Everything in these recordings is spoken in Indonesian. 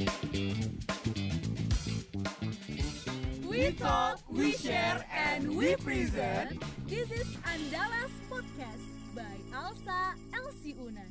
We talk, we share, and we present. This is Andalas Podcast by Alsa Elsie Unan.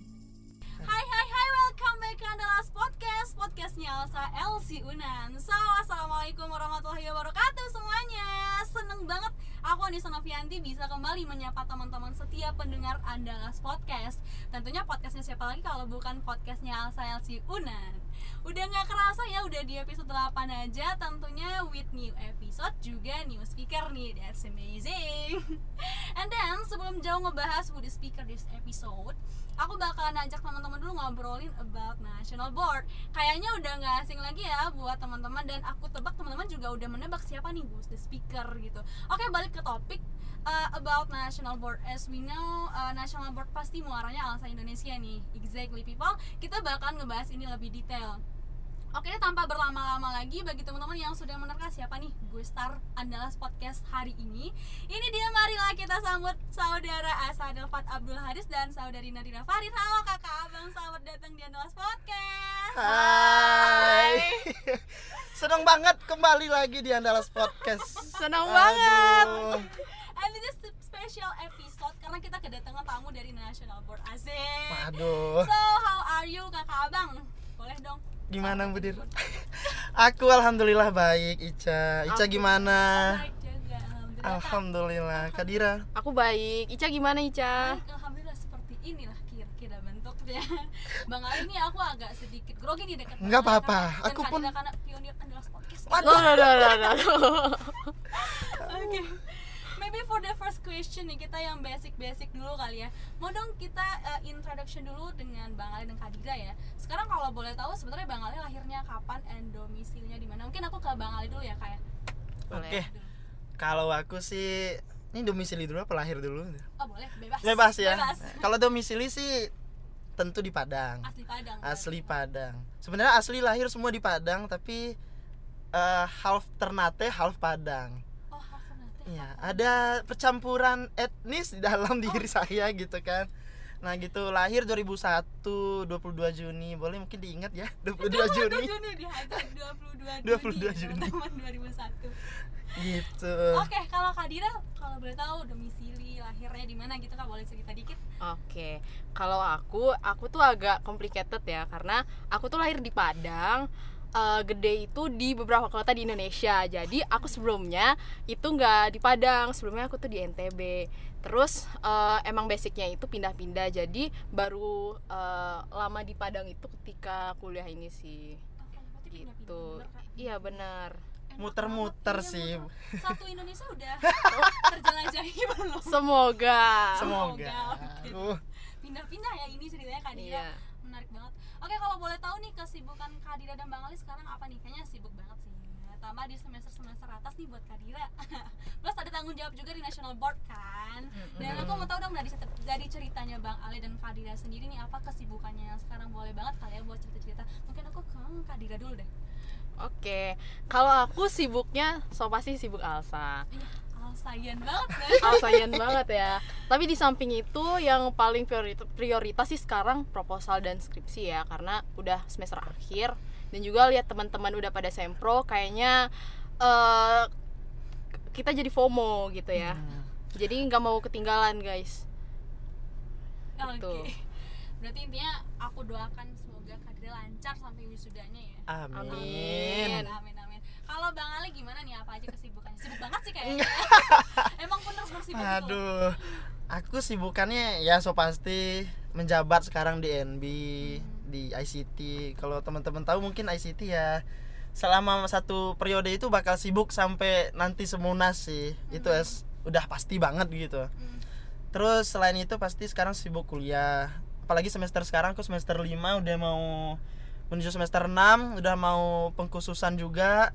Hai hai hai, welcome back ke Andalas Podcast. Podcastnya Alsa Elsie Unan. So, Assalamualaikum warahmatullahi wabarakatuh semuanya. Seneng banget aku Anissa Novianti bisa kembali menyapa teman-teman setia pendengar Andalas Podcast. Tentunya podcastnya siapa lagi kalau bukan podcastnya Alsa Elsie Unan Udah nggak kerasa ya udah di episode 8 aja. Tentunya with new episode juga new speaker nih. That's amazing. And then sebelum jauh ngebahas with the speaker this episode aku bakalan ajak teman-teman dulu ngobrolin about national board. Kayaknya udah nggak asing lagi ya buat teman-teman dan aku tebak teman-teman juga udah menebak siapa nih who's the speaker gitu. Oke balik ke topik uh, about national board as we know uh, national board pasti muaranya alsa Indonesia nih exactly people kita bakalan ngebahas ini lebih detail Oke, tanpa berlama-lama lagi bagi teman-teman yang sudah menerka siapa nih gue star Andalas Podcast hari ini. Ini dia marilah kita sambut saudara Asa Delfat Abdul Haris dan saudari Nadira Farid. Halo kakak abang, selamat datang di Andalas Podcast. Hai. Seneng banget kembali lagi di Andalas Podcast. Senang banget. And this is special episode karena kita kedatangan tamu dari National Board Asik. Waduh. So, how are you kakak abang? Boleh dong. Gimana Budir? tidur. Aku alhamdulillah baik, Ica. Ica gimana? Baik juga, alhamdulillah. Kak. Alhamdulillah. Kadira. Aku baik. Ica gimana Ica? Baik, alhamdulillah seperti inilah kira-kira bentuknya. Bang Ali ini aku agak sedikit grogi nih dekat. Nggak tangannya, apa-apa, aku pun- karena pionir Andalas podcast. Waduh. Loh, loh, loh. Oke. Maybe for the first question nih kita yang basic-basic dulu kali ya. Mau dong kita uh, introduction dulu dengan Bang Ali dan Kadira ya. Sekarang kalau boleh tahu sebenarnya Bang Ali lahirnya kapan and domisilinya di mana? Mungkin aku ke Bang Ali dulu ya kayak. Oke. Kalau aku sih ini domisili dulu apa lahir dulu? Oh boleh, bebas. Bebas ya. Bebas. Kalau domisili sih tentu di Padang. Asli Padang. Asli berarti. Padang. Sebenarnya asli lahir semua di Padang tapi eh, half Ternate, half Padang. Oh. Iya, ada percampuran etnis di dalam diri saya gitu kan. Nah, gitu lahir 2001 22 Juni. Boleh mungkin diingat ya, 22 Juni. Juni di hari 22 22 Juni. teman 2001. Gitu. Oke, kalau Kadira kalau boleh tahu domisili lahirnya di mana gitu Kak boleh cerita dikit? Oke, kalau aku, aku tuh agak complicated ya karena aku tuh lahir di Padang. Eh, gede itu di beberapa kota di Indonesia. Jadi aku sebelumnya itu nggak di Padang, sebelumnya aku tuh di NTB. Terus eh, emang basicnya itu pindah-pindah. Jadi baru eh, lama di Padang itu ketika kuliah ini sih. Oh, Gitu. Iya benar. Muter-muter iya, sih. muter. Satu Indonesia udah terjelajahi belum? Semoga. Semoga. Uh, Pindah-pindah ya ini ceritanya Kadira. Iya. Menarik banget. Oke, kalau boleh tahu nih kesibukan Kadira dan Bang Ali sekarang apa nih? Kayaknya sibuk banget sih. Tambah di semester-semester atas nih buat Kadira. Plus ada tanggung jawab juga di National Board kan. Dan aku mau tahu dong dari dari ceritanya Bang Ali dan Kadira sendiri nih apa kesibukannya yang sekarang boleh banget kali ya buat cerita-cerita. Mungkin aku ke Kadira dulu deh. Oke, kalau aku sibuknya so pasti sibuk Alsa. Iya, Alsayan banget kan? Alsayan banget ya. Tapi di samping itu yang paling prioritas, prioritas sih sekarang proposal dan skripsi ya karena udah semester akhir dan juga lihat teman-teman udah pada sempro kayaknya eh, kita jadi FOMO gitu ya. Hmm. Jadi nggak mau ketinggalan guys. Oke. Gitu. Berarti intinya aku doakan semoga Kadira lancar sampai wisudanya ya. Amin. Amin, amin, amin. Kalau Bang Ali gimana nih? Apa aja kesibukannya? Sibuk banget sih kayaknya. Emang bener bersibuk gitu loh. Aduh. Aku sibukannya ya so pasti menjabat sekarang di NB, di ICT. Kalau teman-teman tahu mungkin ICT ya selama satu periode itu bakal sibuk sampai nanti semunas sih. Itu es udah pasti banget gitu. Hmm. Terus selain itu pasti sekarang sibuk kuliah. Apalagi semester sekarang aku semester 5 udah mau menuju semester 6, udah mau pengkhususan juga.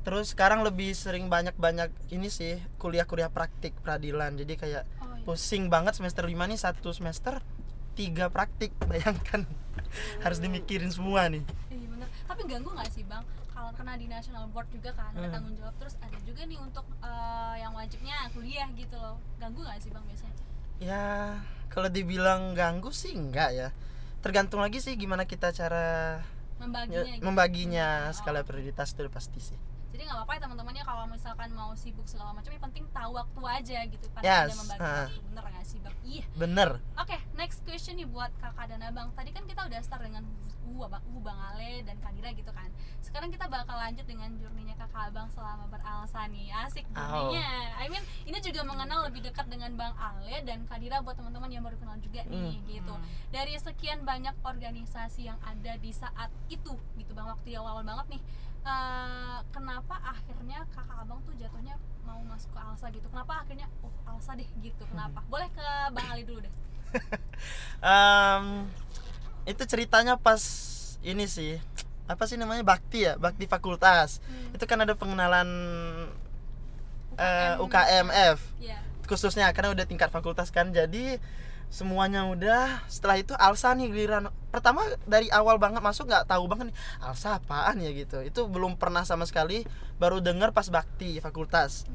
Terus sekarang lebih sering banyak-banyak ini sih kuliah-kuliah praktik peradilan. Jadi kayak Oh, iya. pusing banget semester 5 nih satu semester tiga praktik bayangkan harus dimikirin semua nih Iya bener. Tapi ganggu nggak sih bang? Kalau kena di national board juga kan ada Hmm. tanggung jawab terus ada juga nih untuk eh, yang wajibnya kuliah gitu loh. Ganggu nggak sih bang biasanya? ya kalau dibilang ganggu sih enggak ya tergantung lagi sih gimana kita cara membaginya gitu. membaginya Oh. skala prioritas itu pasti sih jadi nggak apa-apa ya teman-temannya kalau misalkan mau sibuk segala macam yang penting tahu waktu aja gitu pas Yes, ada membagi waktu bener nggak sih bang iya bener Oke, next question nih buat kakak dan abang. Tadi kan kita udah start dengan U, abang, U, bang Ale dan Kadira gitu kan. Sekarang kita bakal lanjut dengan journey-nya kakak abang selama beralsa nih. Asik journey-nya. I mean, ini juga mengenal lebih dekat dengan bang Ale dan Kadira buat teman-teman yang baru kenal juga nih gitu. Dari sekian banyak organisasi yang ada di saat itu gitu bang, waktu awal-awal banget nih. Eh, kenapa akhirnya kakak abang tuh jatuhnya mau masuk ke Alsa gitu? Kenapa akhirnya oh Alsa deh gitu? Kenapa? Boleh ke bang Ali dulu deh. Em, itu ceritanya pas ini sih apa sih namanya bakti ya bakti fakultas Hmm. itu kan ada pengenalan eh, UKM. UKMF Iya. khususnya karena udah tingkat fakultas kan jadi semuanya udah. Setelah itu Alsa nih giliran. Pertama dari awal banget masuk nggak tahu banget nih Alsa apaan ya gitu. Itu belum pernah sama sekali baru denger pas bakti fakultas.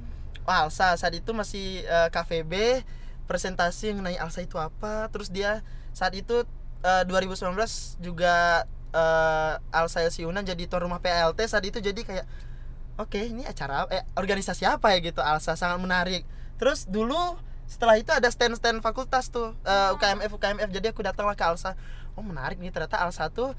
Wah, Alsa saat itu masih eh, KVB presentasi mengenai Alsa itu apa. Terus dia saat itu eh, 2019 juga eh, Alsa LC Unan jadi tuan rumah PLT saat itu jadi kayak oke ini acara eh organisasi apa ya? gitu. Alsa sangat menarik. Terus dulu setelah itu ada stand-stand fakultas tuh eh, UKMF UKMF jadi aku datanglah ke Alsa. Oh menarik nih ternyata Alsa tuh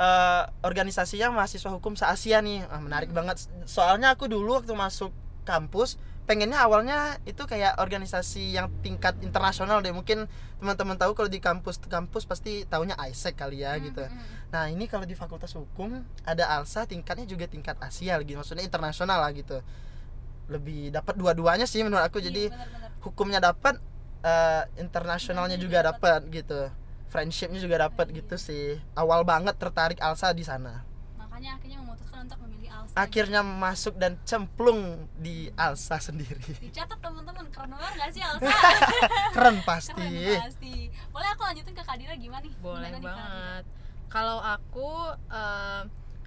eh, organisasinya mahasiswa hukum se Asia nih. Ah, menarik banget. Soalnya aku dulu waktu masuk kampus pengennya awalnya itu kayak organisasi yang tingkat internasional deh. Mungkin teman-teman tahu kalau di kampus kampus pasti taunya ISEC kali ya gitu. Nah ini kalau di Fakultas Hukum ada ALSA tingkatnya juga tingkat Asia lagi, maksudnya internasional lah gitu. Lebih dapat dua-duanya sih menurut aku. Jadi Iya, benar-benar. Hukumnya dapat, eh, internasionalnya juga dapat. gitu. Friendshipnya juga dapat gitu sih. Awal banget tertarik ALSA di sana. makanya akhirnya memutuskan untuk memilih Alsa Akhirnya masuk dan cemplung di ALSA sendiri. dicatat teman-teman keren banget gak sih Alsa Keren keren pasti. pasti boleh aku lanjutin ke Kadira gimana nih boleh Gimana banget kalau aku eh,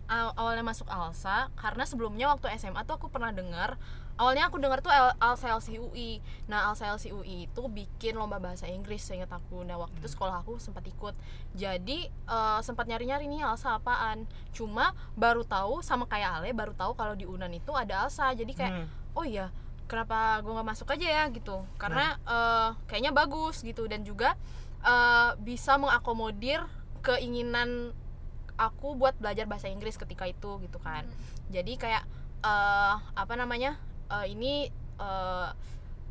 aw- awalnya masuk Alsa karena sebelumnya waktu SMA tuh aku pernah dengar awalnya aku dengar tuh Al- Alsa LC UI nah Alsa LC UI itu bikin lomba bahasa Inggris seingat aku. Nah waktu itu sekolah aku sempat ikut. Jadi eh, sempat nyari-nyari nih Alsa apaan. Cuma baru tahu sama kayak Ale baru tahu kalau di Unan itu ada Alsa. Jadi kayak Hmm. oh iya kenapa gue nggak masuk aja ya? Gitu. Karena eh, kayaknya bagus gitu. Dan juga eh, bisa mengakomodir keinginan aku buat belajar bahasa Inggris ketika itu gitu kan. Jadi kayak eh, apa namanya eh, ini eh,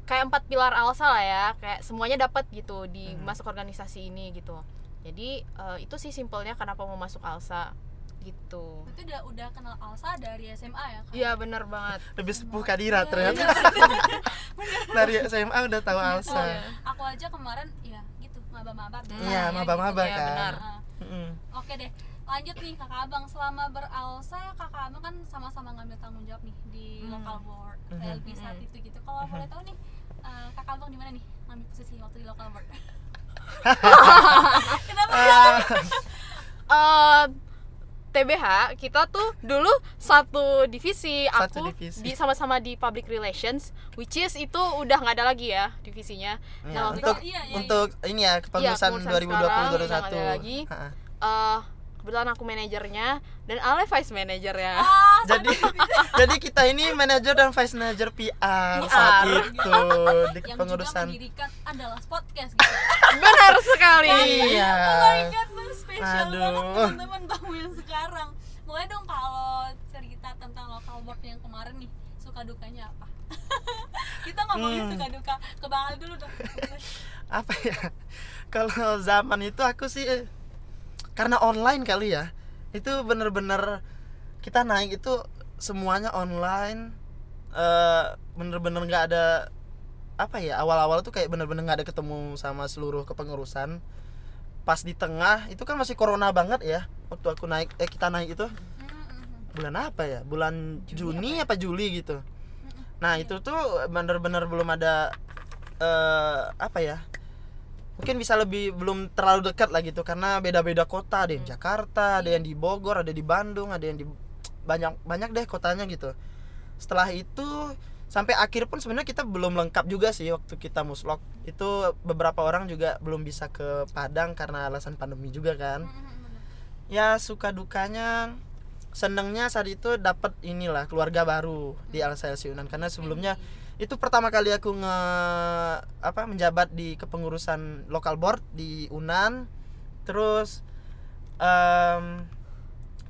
kayak empat pilar Alsa lah ya kayak semuanya dapat gitu di Hmm. masuk organisasi ini gitu jadi eh, itu sih simpelnya kenapa mau masuk Alsa gitu Berarti udah udah kenal Alsa dari SMA ya Kak? iya bener banget Lebih sepuh Kadira Iya, ternyata. iya. Dari SMA udah tahu Oh, ALSA. aku aja kemarin ya gitu maba-maba Iya, ya, maba-maba gitu. Iya, kan. benar. Nah, Mm-mm. Oke deh, lanjut nih kakak abang selama beralsa kakak abang kan sama-sama ngambil tanggung jawab nih di Hmm. local board Mhm. LB saat itu gitu. Kalau boleh tahu nih eh, kakak abang di mana nih ngambil posisi waktu di local board? Kenapa? Ah, eh TBH kita tuh dulu satu divisi Satu aku divisi. di sama-sama di public relations which is itu udah nggak ada lagi ya divisinya Ya, Nah, waktu untuk iya, iya, iya. untuk ini ya kepengurusan kepengurusan 2020 sekarang, 2021. udah nggak ada lagi. Eh kebetulan aku manajernya dan Ale vice manajernya Ah, Jadi jadi kita ini manajer dan vice manager PR, PR. saat itu di yang juga kepengurusan. mendirikan adalah podcast gitu. benar sekali Iya. Oh my god, spesial Aduh. banget teman-teman tamu yang sekarang. Boleh dong kalau cerita tentang local board yang kemarin nih, suka dukanya apa? Kita ngomongin Hmm. suka duka ke Bang Ali dulu dong. Apa ya? Kalau zaman itu aku sih eh, karena online kali ya. Itu bener-bener kita naik itu semuanya online eh bener-bener nggak ada apa ya awal-awal tuh kayak bener-bener nggak ada ketemu sama seluruh kepengurusan. Pas di tengah itu kan masih corona banget ya waktu aku naik eh kita naik itu. Bulan apa ya? Bulan Juni apa, Juli gitu. Nah itu tuh bener-bener belum ada eh apa ya mungkin bisa lebih belum terlalu dekat lah gitu karena beda-beda kota. Ada yang Jakarta ada yang di Bogor ada di Bandung ada yang di banyak banyak deh kotanya gitu. Setelah itu sampai akhir pun sebenarnya kita belum lengkap juga sih waktu kita muslok. Itu beberapa orang juga belum bisa ke Padang karena alasan pandemi juga kan. Ya suka dukanya senengnya saat itu dapat inilah keluarga baru di LC Unan karena sebelumnya itu pertama kali aku nge apa menjabat di kepengurusan lokal board di Unan. Terus em,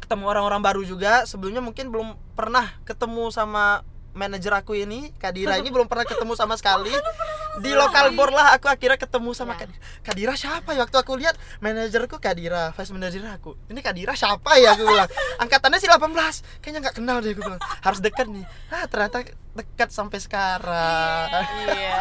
ketemu orang-orang baru juga. Sebelumnya mungkin belum pernah ketemu sama manajer aku ini Kadira ini belum pernah ketemu sama sekali. di lokal board lah aku akhirnya ketemu sama Ya. Kadira. Siapa ya? Waktu aku lihat manajerku Kadira vice manajer aku. Ini Kadira siapa ya? Aku bilang. Angkatannya sih 18 kayaknya nggak kenal deh aku bilang. Harus dekat nih. Ah ternyata dekat sampai sekarang. Iya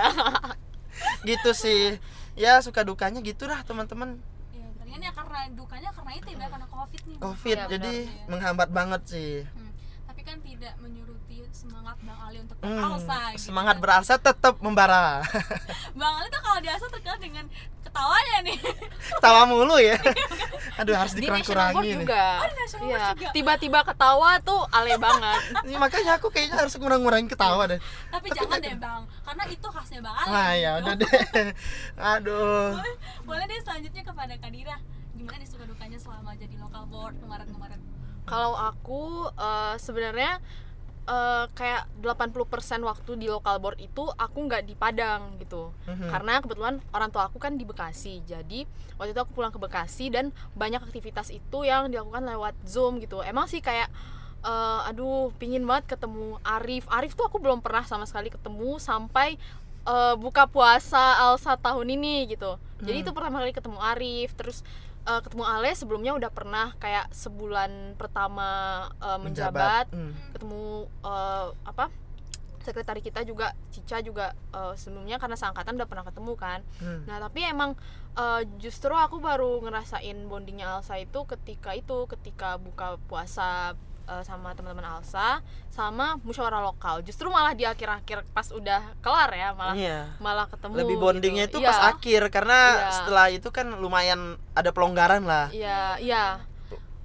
gitu sih. Ya suka dukanya gitu dah teman-teman. Iya, ya karena dukanya karena itu ya karena covid nih. covid Iya, jadi benar. menghambat banget sih. Hmm, Tapi kan tidak menyuruti semangat Bang Ali untuk Hmm, beralsa gitu semangat kan. beralsa tetap membara Bang Ali tuh kalau di Alsa terkenal dengan ketawanya nih. tawa mulu ya aduh harus di national board dikurang-kurangi nih juga Oh, di iya juga. tiba-tiba ketawa tuh ale banget Ini makanya aku kayaknya harus ngurang-ngurangin ketawa deh Tapi jangan deh Bang, karena itu khasnya Bang Ali. Wah ya udah deh aduh Boleh deh selanjutnya kepada Kadira. Gimana nih suka dukanya selama jadi local board kemarin-kemarin? kalau aku eh, sebenarnya eh, kayak 80% waktu di lokal board itu aku nggak di Padang gitu. Mhm. karena kebetulan orang tua aku kan di Bekasi. Jadi waktu itu aku pulang ke Bekasi dan banyak aktivitas itu yang dilakukan lewat Zoom gitu. Emang sih kayak eh, aduh pingin banget ketemu Arif. Arif tuh aku belum pernah sama sekali ketemu sampai eh, buka puasa Alsa tahun ini gitu. Jadi Hmm. itu pertama kali ketemu Arif. Terus eh, ketemu Ale sebelumnya udah pernah kayak sebulan pertama eh, menjabat Hmm. ketemu eh, apa sekretari kita juga Cica juga eh, sebelumnya karena seangkatan udah pernah ketemu kan Hmm. nah tapi emang eh, justru aku baru ngerasain bondingnya Alsa itu ketika itu ketika buka puasa eh, sama teman-teman Alsa sama musyawarah lokal justru malah di akhir-akhir pas udah kelar ya malah Iya. malah ketemu Lebih bondingnya gitu. itu pas Iya, akhir karena Iya. setelah itu kan lumayan ada pelonggaran lah. iya iya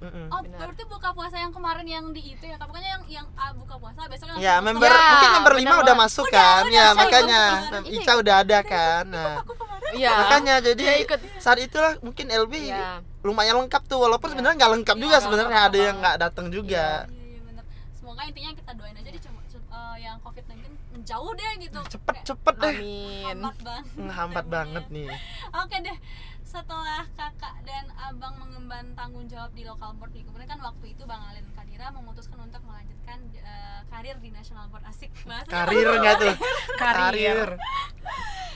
Mm-mm. Oh, Benar. berarti buka puasa yang kemarin yang di itu ya? Pokoknya yang yang ah, buka puasa besok Ya langsung member Ya, mungkin member benar lima udah masuk Udah, kan udah, ya makanya. Iya, Ica udah ada kan nah aku. Iya makanya jadi ikut. saat itulah mungkin LB Iya. lumayan lengkap tuh walaupun Iya. sebenarnya nggak lengkap Iya, juga sebenarnya ada yang nggak datang juga Iya, iya benar. Semoga intinya kita doain aja deh eh, yang COVID-19 menjauh deh gitu. cepet Kayak cepet deh amin Hambat banget. hambat banget nih Oke deh. Setelah kakak dan abang mengemban tanggung jawab di local board nih, kemudian kan waktu itu bang Alin Kadira memutuskan untuk melanjutkan eh, karir di national board asik bahasa karir nggak tuh Karir.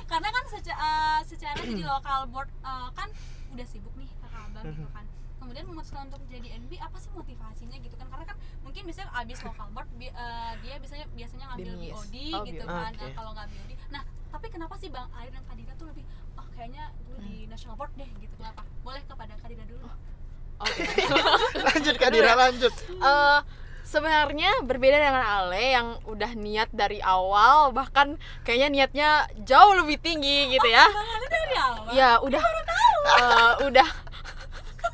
karena kan secara, eh, secara jadi local board eh, kan udah sibuk nih kakak abang gitu kan kemudian memutuskan untuk jadi NB apa sih motivasinya gitu kan? Karena kan mungkin biasanya abis local board bi- eh, dia biasanya biasanya ngambil. BOD Oh, gitu BOD. kan. Nah, kalau nggak BOD nah tapi kenapa sih bang Air dan Kadira tuh lebih oh kayaknya gue di national board deh gitu. Kenapa? Boleh kepada Kadira dulu. Oke. Lanjut Kadira lanjut. Eh, sebenarnya berbeda dengan Ale yang udah niat dari awal bahkan kayaknya niatnya jauh lebih tinggi gitu ya. Bang Alin dari awal? Ya udah. Eh, udah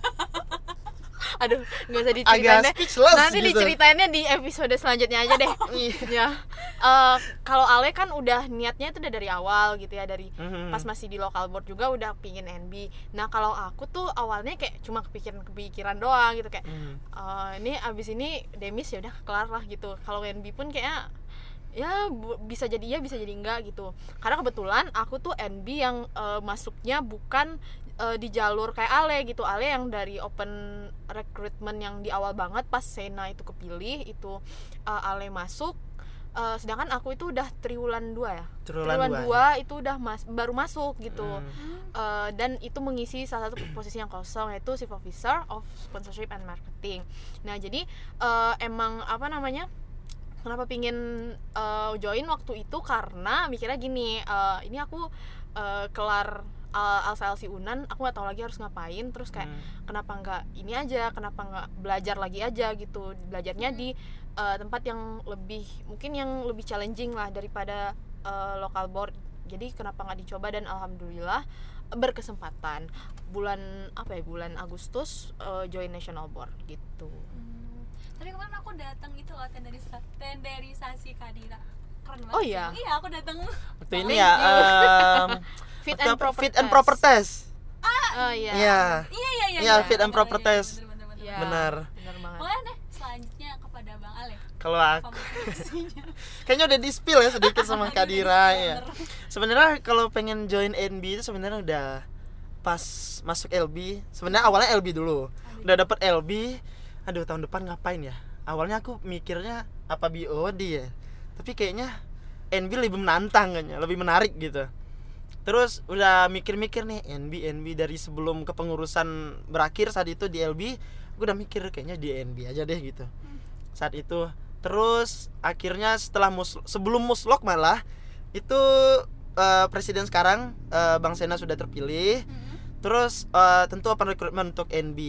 aduh nggak usah diceritain agak deh speechless nanti gitu. diceritainnya di episode selanjutnya aja deh Iya. ya Eh, kalau Ale kan udah niatnya itu udah dari awal gitu ya dari Mhm. pas masih di local board juga udah pingin NB nah kalau aku tuh awalnya kayak cuma kepikiran kepikiran doang gitu kayak Hmm. "Eh, ini abis ini demis ya udah kelar lah gitu kalau NB pun kayak ya bisa jadi ya bisa jadi enggak gitu karena kebetulan aku tuh NB yang eh, masuknya bukan eh, di jalur kayak Ale gitu Ale yang dari open recruitment yang di awal banget pas Sena itu kepilih itu eh, Ale masuk Eh, sedangkan aku itu udah triwulan 2 ya Triwulan dua dua. itu udah mas baru masuk gitu Hmm. Eh, dan itu mengisi salah satu posisi yang kosong yaitu chief officer of sponsorship and marketing. Nah jadi eh, emang apa namanya? Kenapa pingin eh, join waktu itu karena mikirnya gini, eh, ini aku eh, kelar uh, Alsa LC Unan, aku nggak tahu lagi harus ngapain, terus kayak Hmm. kenapa nggak ini aja, kenapa nggak belajar lagi aja gitu, belajarnya di eh, tempat yang lebih mungkin yang lebih challenging lah daripada eh, local board jadi kenapa nggak dicoba dan alhamdulillah berkesempatan bulan apa ya bulan Agustus eh, join national board gitu Hmm. Tadi kemarin aku datang itu loh tenderisa, tenderisasi Kadira. Keren banget. Oh iya? Iya, aku datang. Waktu ini ya em, fit and proper fit and test. proper test oh iya Iya. Iya, iya, iya. Iya, fit and proper iya, test. Iya, Benar. benar banget Boleh deh selanjutnya kepada Bang Ale. Kalau aku kayaknya udah di spill ya sedikit sama Tadi Kak udah Dira di-spill, ya. Sebenarnya kalau pengen join NB itu sebenarnya udah pas masuk LB. Sebenarnya awalnya LB dulu. Udah dapet LB. Aduh tahun depan ngapain ya? Awalnya aku mikirnya apa BOD ya. Tapi kayaknya NB lebih menantang kayaknya, lebih menarik gitu. Terus udah mikir-mikir nih NB NB dari sebelum kepengurusan berakhir saat itu di LB, aku udah mikir kayaknya di NB aja deh gitu. Saat itu terus akhirnya setelah mus sebelum muslok malah itu eh, presiden sekarang eh, Bang Sena sudah terpilih. Hmm. Terus eh, tentu open recruitment untuk NB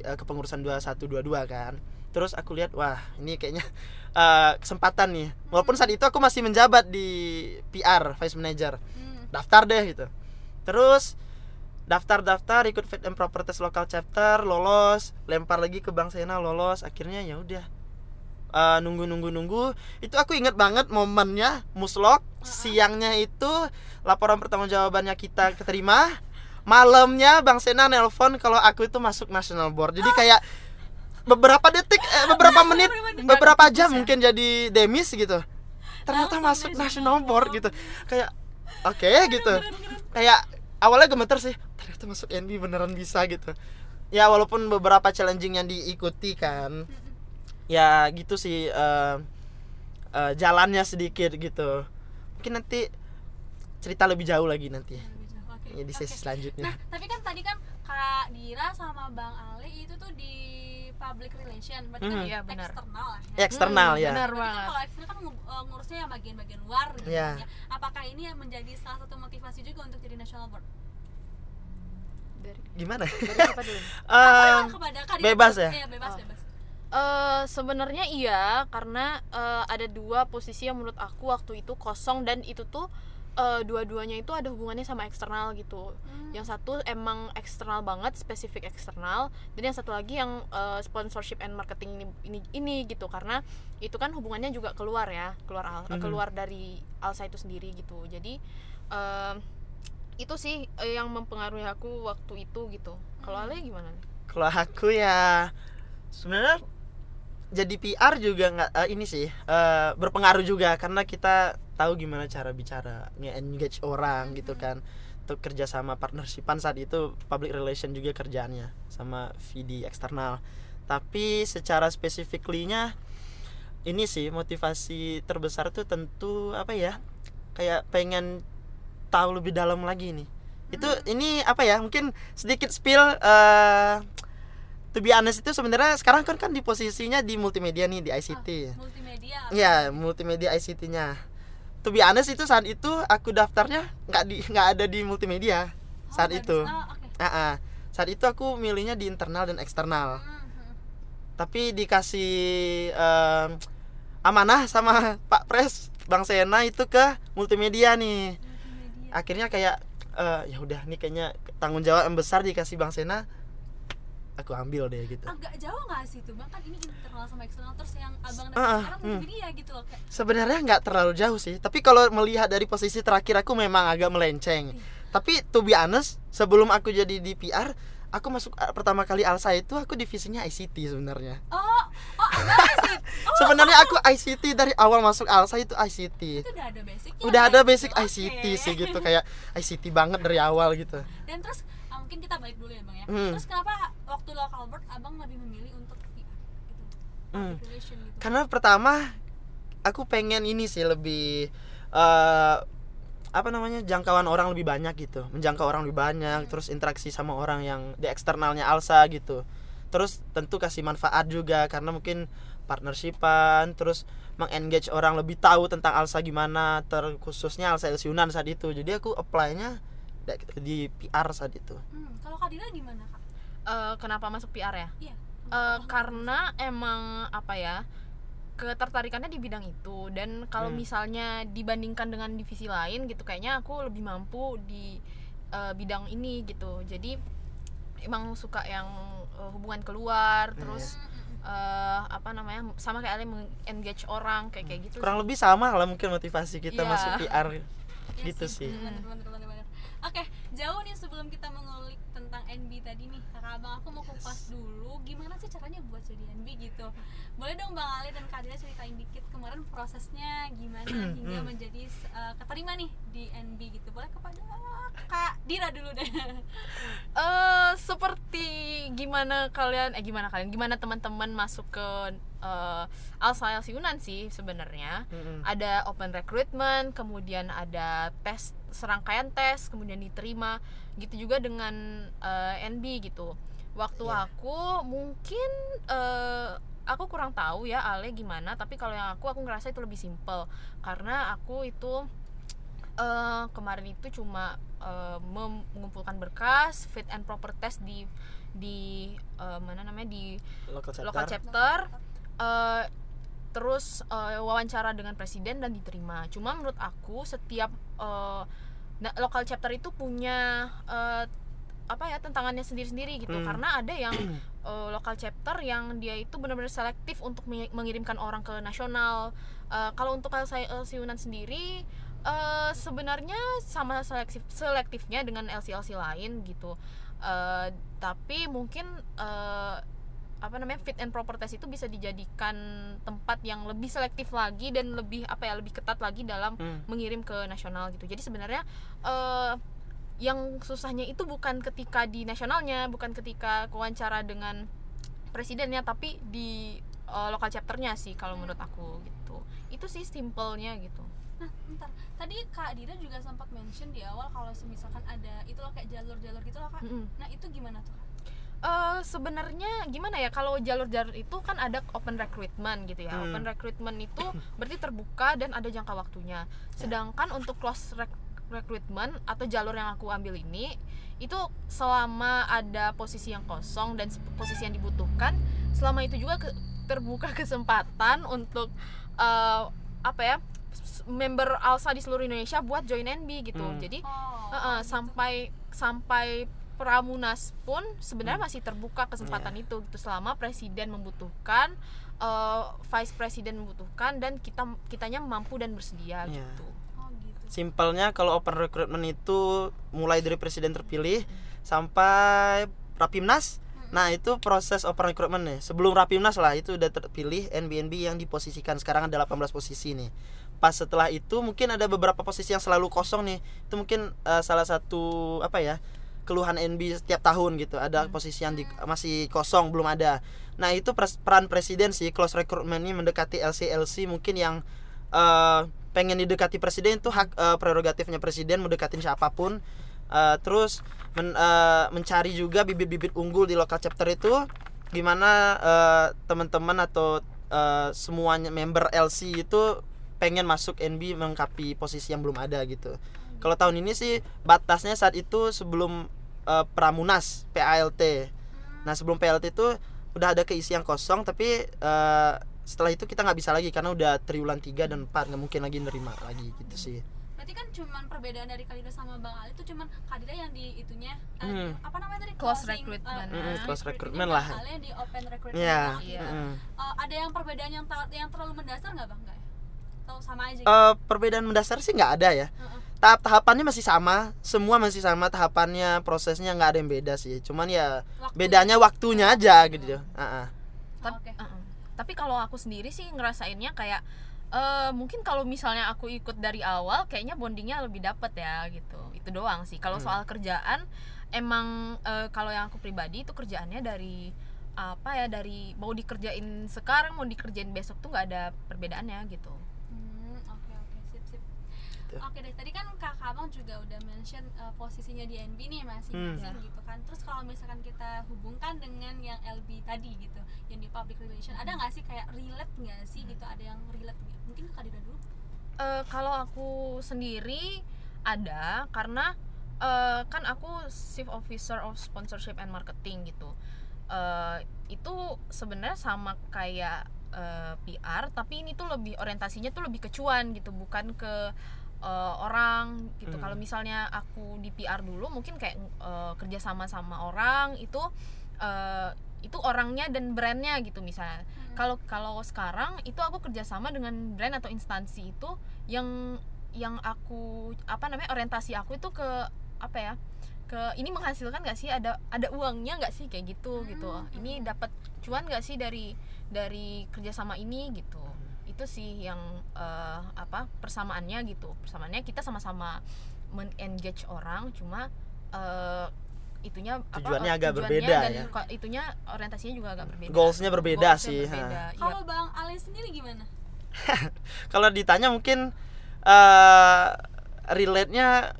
eh, kepengurusan 2122 kan. Terus aku lihat wah, ini kayaknya eh, kesempatan nih. Walaupun saat itu aku masih menjabat di PR Vice Manager. Hmm. Daftar deh gitu. Terus daftar-daftar ikut fit and proper test lokal chapter lolos. Lempar lagi ke Bang Sena lolos. Akhirnya ya udah. Eh, nunggu nunggu nunggu. Itu aku inget banget momennya muslok. Siangnya itu laporan pertanggungjawabannya kita keterima. Malamnya Bang Sena nelpon kalau aku itu masuk national board. Jadi kayak beberapa detik eh, beberapa menit beberapa jam mungkin jadi demis gitu. Ternyata masuk national board gitu. Kayak oke gitu. kayak awalnya gemeter sih ternyata masuk NB beneran bisa gitu. Ya walaupun beberapa challenging yang diikuti kan ya gitu sih eh, eh, jalannya sedikit gitu. Mungkin nanti cerita lebih jauh lagi nanti ya. Di sesi selanjutnya. Nah, tapi kan tadi kan Kak Dira sama Bang di public relation, berarti kan Hmm. Iya, benar. eksternal lah ya. eksternal Hmm, ya benar. Kan banget. kalau eksternal kan eh, ngurusnya yang bagian-bagian luar gitu kan ya. Apakah ini yang menjadi salah satu motivasi juga untuk jadi national board? dari, gimana dari siapa dulu Eh, kepada bebas ya? Iya, bebas, Oh. bebas. Eh, sebenarnya iya karena eh, ada dua posisi yang menurut aku waktu itu kosong dan itu tuh eh, dua-duanya itu ada hubungannya sama eksternal gitu. Hmm. Yang satu emang eksternal banget, spesifik eksternal, dan yang satu lagi yang eh, sponsorship and marketing ini, ini ini gitu karena itu kan hubungannya juga keluar ya, keluar al- Mhm. keluar dari Alsa itu sendiri gitu. Jadi eh, itu sih yang mempengaruhi aku waktu itu gitu. Kalau Hmm. Ale gimana nih? kalau aku ya sebenarnya jadi PR juga nggak eh, ini sih eh, berpengaruh juga karena kita tahu gimana cara bicara nge-engage orang gitu kan. Untuk kerja sama partnershipan saat itu public relation juga kerjaannya sama VD eksternal. Tapi secara spesifiklinya ini sih motivasi terbesar tuh tentu apa ya kayak pengen tahu lebih dalam lagi nih. Itu ini apa ya mungkin sedikit spill eh to be honest itu sebenarnya sekarang kan kan di posisinya di multimedia nih di ICT Multimedia. ya multimedia ICT-nya to be honest itu saat itu aku daftarnya nggak di nggak ada di multimedia Oh, saat itu. Oh, oke. Ah, ah. saat itu aku milihnya di internal dan eksternal Hmm, hmm. tapi dikasih em, amanah sama Pak Pres Bang Sena itu ke multimedia nih Multimedia. akhirnya kayak eh, ya udah nih kayaknya tanggung jawab yang besar dikasih Bang Sena aku ambil deh gitu. Agak jauh nggak sih itu bang kan ini internal sama eksternal terus yang abang nanti Ah, ah, sekarang hmm. multimedia gitu loh kayak sebenarnya nggak terlalu jauh sih. Tapi kalau melihat dari posisi terakhir aku memang agak melenceng. Tapi to be honest sebelum aku jadi di PR aku masuk eh, pertama kali Alsa itu aku divisinya ICT sebenarnya. Oh oh oh, sebenarnya aku ICT dari awal masuk Alsa itu ICT itu udah ada basic udah ada basic ICT sih gitu kayak ICT banget dari awal gitu. Dan terus mungkin kita balik dulu ya bang ya. Hmm. terus kenapa waktu local board abang lebih memilih untuk PR gitu? Hmm. Relation gitu. Karena pertama aku pengen ini sih lebih eh apa namanya jangkauan orang lebih banyak gitu. Menjangkau orang lebih banyak terus interaksi sama orang yang di eksternalnya Alsa gitu. Terus tentu kasih manfaat juga karena mungkin partnershipan terus mengengage orang lebih tahu tentang Alsa gimana terkhususnya Alsa Elsiunan saat itu. Jadi aku apply-nya di- di PR saat itu hmm, kalau Kadira gimana kak Eh, kenapa masuk PR ya? iya Eh, karena emang apa ya ketertarikannya di bidang itu dan kalau Hmm. misalnya dibandingkan dengan divisi lain gitu kayaknya aku lebih mampu di eh, bidang ini gitu jadi emang suka yang eh, hubungan keluar Iya. terus eh, apa namanya sama kayak Ale engage orang kayak kayak gitu kurang sih. lebih sama lah mungkin motivasi kita Iya. masuk PR Iya gitu sih. Oke, jauh nih sebelum kita mengulik tentang NB tadi nih, kakak abang aku mau kupas dulu gimana sih caranya buat jadi NB gitu? Boleh dong bang Ali dan Kak Dira ceritain dikit kemarin prosesnya gimana hingga Hmm. menjadi uh, keterima nih di NB gitu. Boleh kepada Kak Dira dulu deh. Eh seperti gimana kalian eh gimana kalian gimana teman-teman masuk ke eh, Alsa LC Unan sih sebenarnya. Mm-mm. ada open recruitment kemudian ada tes serangkaian tes kemudian diterima gitu juga dengan eh, NB gitu. Waktu Iya. aku mungkin eh, aku kurang tahu ya Ale gimana tapi kalau yang aku aku ngerasa itu lebih simple karena aku itu eh, kemarin itu cuma mem- mengumpulkan berkas fit and proper test di di eh, mana namanya di local chapter, local chapter. Eh, terus eh, wawancara dengan presiden dan diterima. Cuma menurut aku setiap na- local chapter itu punya eh, apa ya tantangannya sendiri-sendiri gitu. Hmm. karena ada yang eh, local chapter yang dia itu benar-benar selektif untuk mengi- mengirimkan orang ke nasional. Eh, kalau untuk LC LC Yunan sendiri eh, sebenarnya sama selektif selektifnya dengan LC-LC lain gitu. Eh, tapi mungkin apa namanya fit and proper test itu bisa dijadikan tempat yang lebih selektif lagi dan lebih apa ya lebih ketat lagi dalam Hmm. mengirim ke nasional gitu jadi sebenarnya eh, yang susahnya itu bukan ketika di nasionalnya bukan ketika wawancara dengan presidennya tapi di eh, lokal chapternya sih kalau menurut aku gitu itu sih simpelnya gitu Nah, bentar. Tadi Kak Dira juga sempat mention di awal kalau misalkan ada itu loh kayak jalur-jalur gitu loh Kak. Mm-mm. Nah, itu gimana tuh Kak? Eh, sebenarnya gimana ya kalau jalur-jalur itu kan ada open recruitment gitu ya Hmm. open recruitment itu berarti terbuka dan ada jangka waktunya sedangkan untuk close rec- recruitment atau jalur yang aku ambil ini itu selama ada posisi yang kosong dan posisi yang dibutuhkan selama itu juga ke- terbuka kesempatan untuk eh, apa ya member Alsa di seluruh Indonesia buat join NB gitu Hmm. jadi Oh, Heeh, gitu. sampai sampai Pramunas pun sebenarnya masih terbuka kesempatan itu gitu selama presiden membutuhkan eh, vice presiden membutuhkan dan kita kitanya mampu dan bersedia Iya. gitu. Oh, gitu. Simpelnya kalau open recruitment itu mulai dari presiden terpilih sampai rapimnas. Nah itu proses open recruitment nih. Sebelum rapimnas lah itu udah terpilih NBNB yang diposisikan sekarang ada 18 posisi nih. Pas setelah itu mungkin ada beberapa posisi yang selalu kosong nih. Itu mungkin eh, salah satu apa ya keluhan NB setiap tahun gitu. Ada posisi yang di- masih kosong belum ada. Nah itu pres- peran presiden sih close recruitment ini mendekati LC-LC mungkin yang eh, pengen didekati presiden itu hak eh, prerogatifnya presiden mendekatin siapa pun Eh, terus men- eh, mencari juga bibit-bibit unggul di lokal chapter itu gimana eh, teman-teman atau eh, semuanya member LC itu pengen masuk NB melengkapi posisi yang belum ada gitu kalau tahun ini sih batasnya saat itu sebelum eh, Pramunas PALT nah sebelum PALT itu udah ada keisi yang kosong tapi eh, setelah itu kita nggak bisa lagi karena udah triwulan 3 dan 4 nggak mungkin lagi nerima lagi gitu sih Berarti kan cuman perbedaan dari Kak Dira sama Bang Ali itu cuman Kak Dira yang di itunya eh, Hmm. apa namanya tadi Close Closing, recruitment. eh, Mm-mm, close recruitment Bang lah. Ali yang di open recruitment. Iya. Bang Ali. Iya. mm. Eh, ada yang perbedaan yang yang terlalu mendasar nggak Bang? Nggak ya? Atau sama aja gitu? Eh, perbedaan mendasar sih nggak ada ya Heeh. tahap tahapannya masih sama semua masih sama tahapannya prosesnya nggak ada yang beda sih cuman ya Waktu- bedanya waktunya aja gitu Ah, ah. Oh, Tapi, Oke. uh-uh. tapi kalau aku sendiri sih ngerasainnya kayak eh, mungkin kalau misalnya aku ikut dari awal kayaknya bondingnya lebih dapet ya gitu itu doang sih kalau Hmm. soal kerjaan emang eh, kalau yang aku pribadi itu kerjaannya dari apa ya dari mau dikerjain sekarang mau dikerjain besok tuh nggak ada perbedaannya gitu Hmm, oke oke sip sip. Gitu. Oke deh, tadi kan Kak Abang juga udah mention uh, posisinya di NB nih masing-masing Hmm. gitu kan. Terus kalau misalkan kita hubungkan dengan yang LB tadi gitu, yang di public relation, ada nggak sih kayak relate nggak sih gitu? Ada yang relate nggak? Mungkin ke Kak Dira dulu. Eh, kalau aku sendiri ada karena eh, kan aku chief officer of sponsorship and marketing gitu Eh, itu sebenarnya sama kayak eh, PR tapi ini tuh lebih orientasinya tuh lebih ke cuan gitu bukan ke eh, orang gitu. Hmm. kalau misalnya aku di PR dulu mungkin kayak eh, kerja sama sama orang itu eh, itu orangnya dan brandnya gitu misalnya. Kalau kalau sekarang itu aku kerjasama dengan brand atau instansi itu yang yang aku apa namanya orientasi aku itu ke apa ya ke ini menghasilkan nggak sih? Ada ada uangnya nggak sih? Kayak gitu gitu. Ini dapat cuan nggak sih dari dari kerjasama ini gitu itu sih yang eh, apa persamaannya gitu persamaannya kita sama-sama men-engage orang cuma eh, itunya apa, Tujuannya eh, agak tujuannya berbeda dan ya. itunya orientasinya juga agak berbeda Goalsnya berbeda Goalsnya sih, berbeda, iya. Kalau Bang Ale sendiri gimana? kalau ditanya mungkin eh relate-nya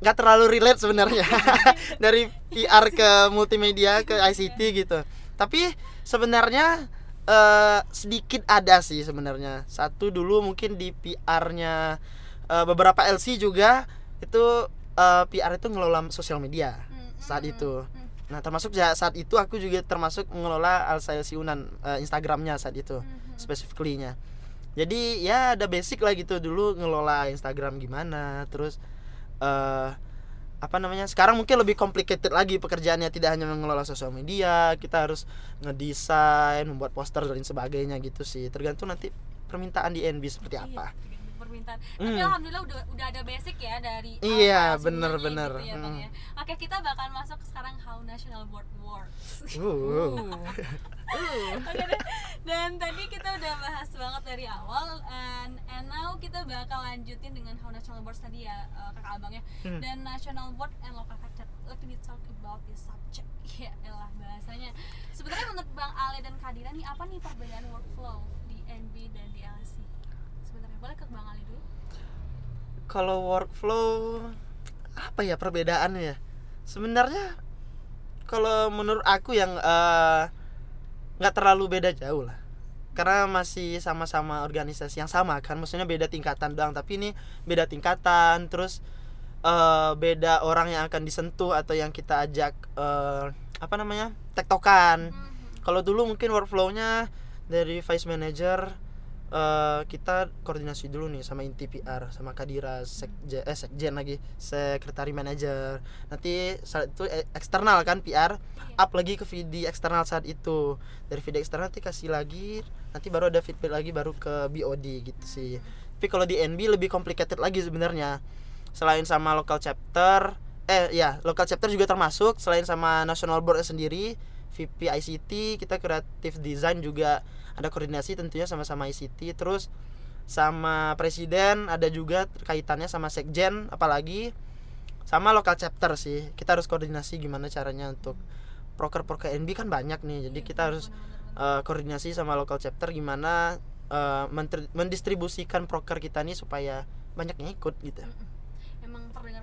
nggak terlalu relate sebenarnya dari PR ke multimedia ke ICT gitu tapi sebenarnya eh, sedikit ada sih sebenarnya. Satu dulu mungkin di PR-nya eh, beberapa LC juga itu eh, PR itu ngelola sosial media saat itu. Nah termasuk ya saat itu aku juga termasuk mengelola Alsa LC Unan eh, Instagramnya saat itu specifically-nya. Jadi ya ada basic lah gitu. Dulu ngelola Instagram gimana terus eh apa namanya sekarang mungkin lebih complicated lagi pekerjaannya tidak hanya mengelola sosial media kita harus ngedesain membuat poster dan sebagainya gitu sih tergantung nanti permintaan di NB seperti apa Iya, tergantung permintaan. Tapi Hmm. alhamdulillah udah udah ada basic ya dari Iya, bener, bener. gitu ya, ya. Oke, kita bakal masuk sekarang how national board works. Uh. Oke deh. Dan tadi kita udah bahas banget dari awal and, and now kita bakal lanjutin dengan how national board tadi ya uh, kakak abang ya. Hmm. Dan national board and local culture. Let me talk about this subject. Ya elah bahasanya. Sebenarnya menurut Bang Ale dan Kadira nih apa nih perbedaan workflow di NB dan di LC? Sebenarnya boleh ke Bang Ali dulu. kalau workflow apa ya perbedaannya ya sebenarnya kalau menurut aku yang eh, nggak terlalu beda jauh lah. Karena masih sama-sama organisasi yang sama kan maksudnya beda tingkatan doang. Tapi ini beda tingkatan terus eh, beda orang yang akan disentuh atau yang kita ajak eh, apa namanya tektokan. Kalau dulu mungkin workflownya dari vice manager eh, kita koordinasi dulu nih sama inti PR sama Kadira sekjen eh sekjen lagi sekretari manager. Nanti saat itu eh, eksternal kan PR up lagi ke VD eksternal saat itu. Dari VD eksternal nanti kasih lagi nanti baru ada feedback lagi baru ke BOD gitu sih. Tapi kalau di NB lebih complicated lagi sebenarnya. Selain sama local chapter eh ya local chapter juga termasuk selain sama national board sendiri VP ICT kita kreatif design juga ada koordinasi tentunya sama-sama ICT terus sama presiden ada juga kaitannya sama sekjen apalagi sama local chapter sih. Kita harus koordinasi gimana caranya untuk proker proker NB kan banyak nih jadi kita harus eh, koordinasi sama local chapter gimana mentri- mendistribusikan proker kita nih supaya banyak yang ikut gitu. Emang terdengar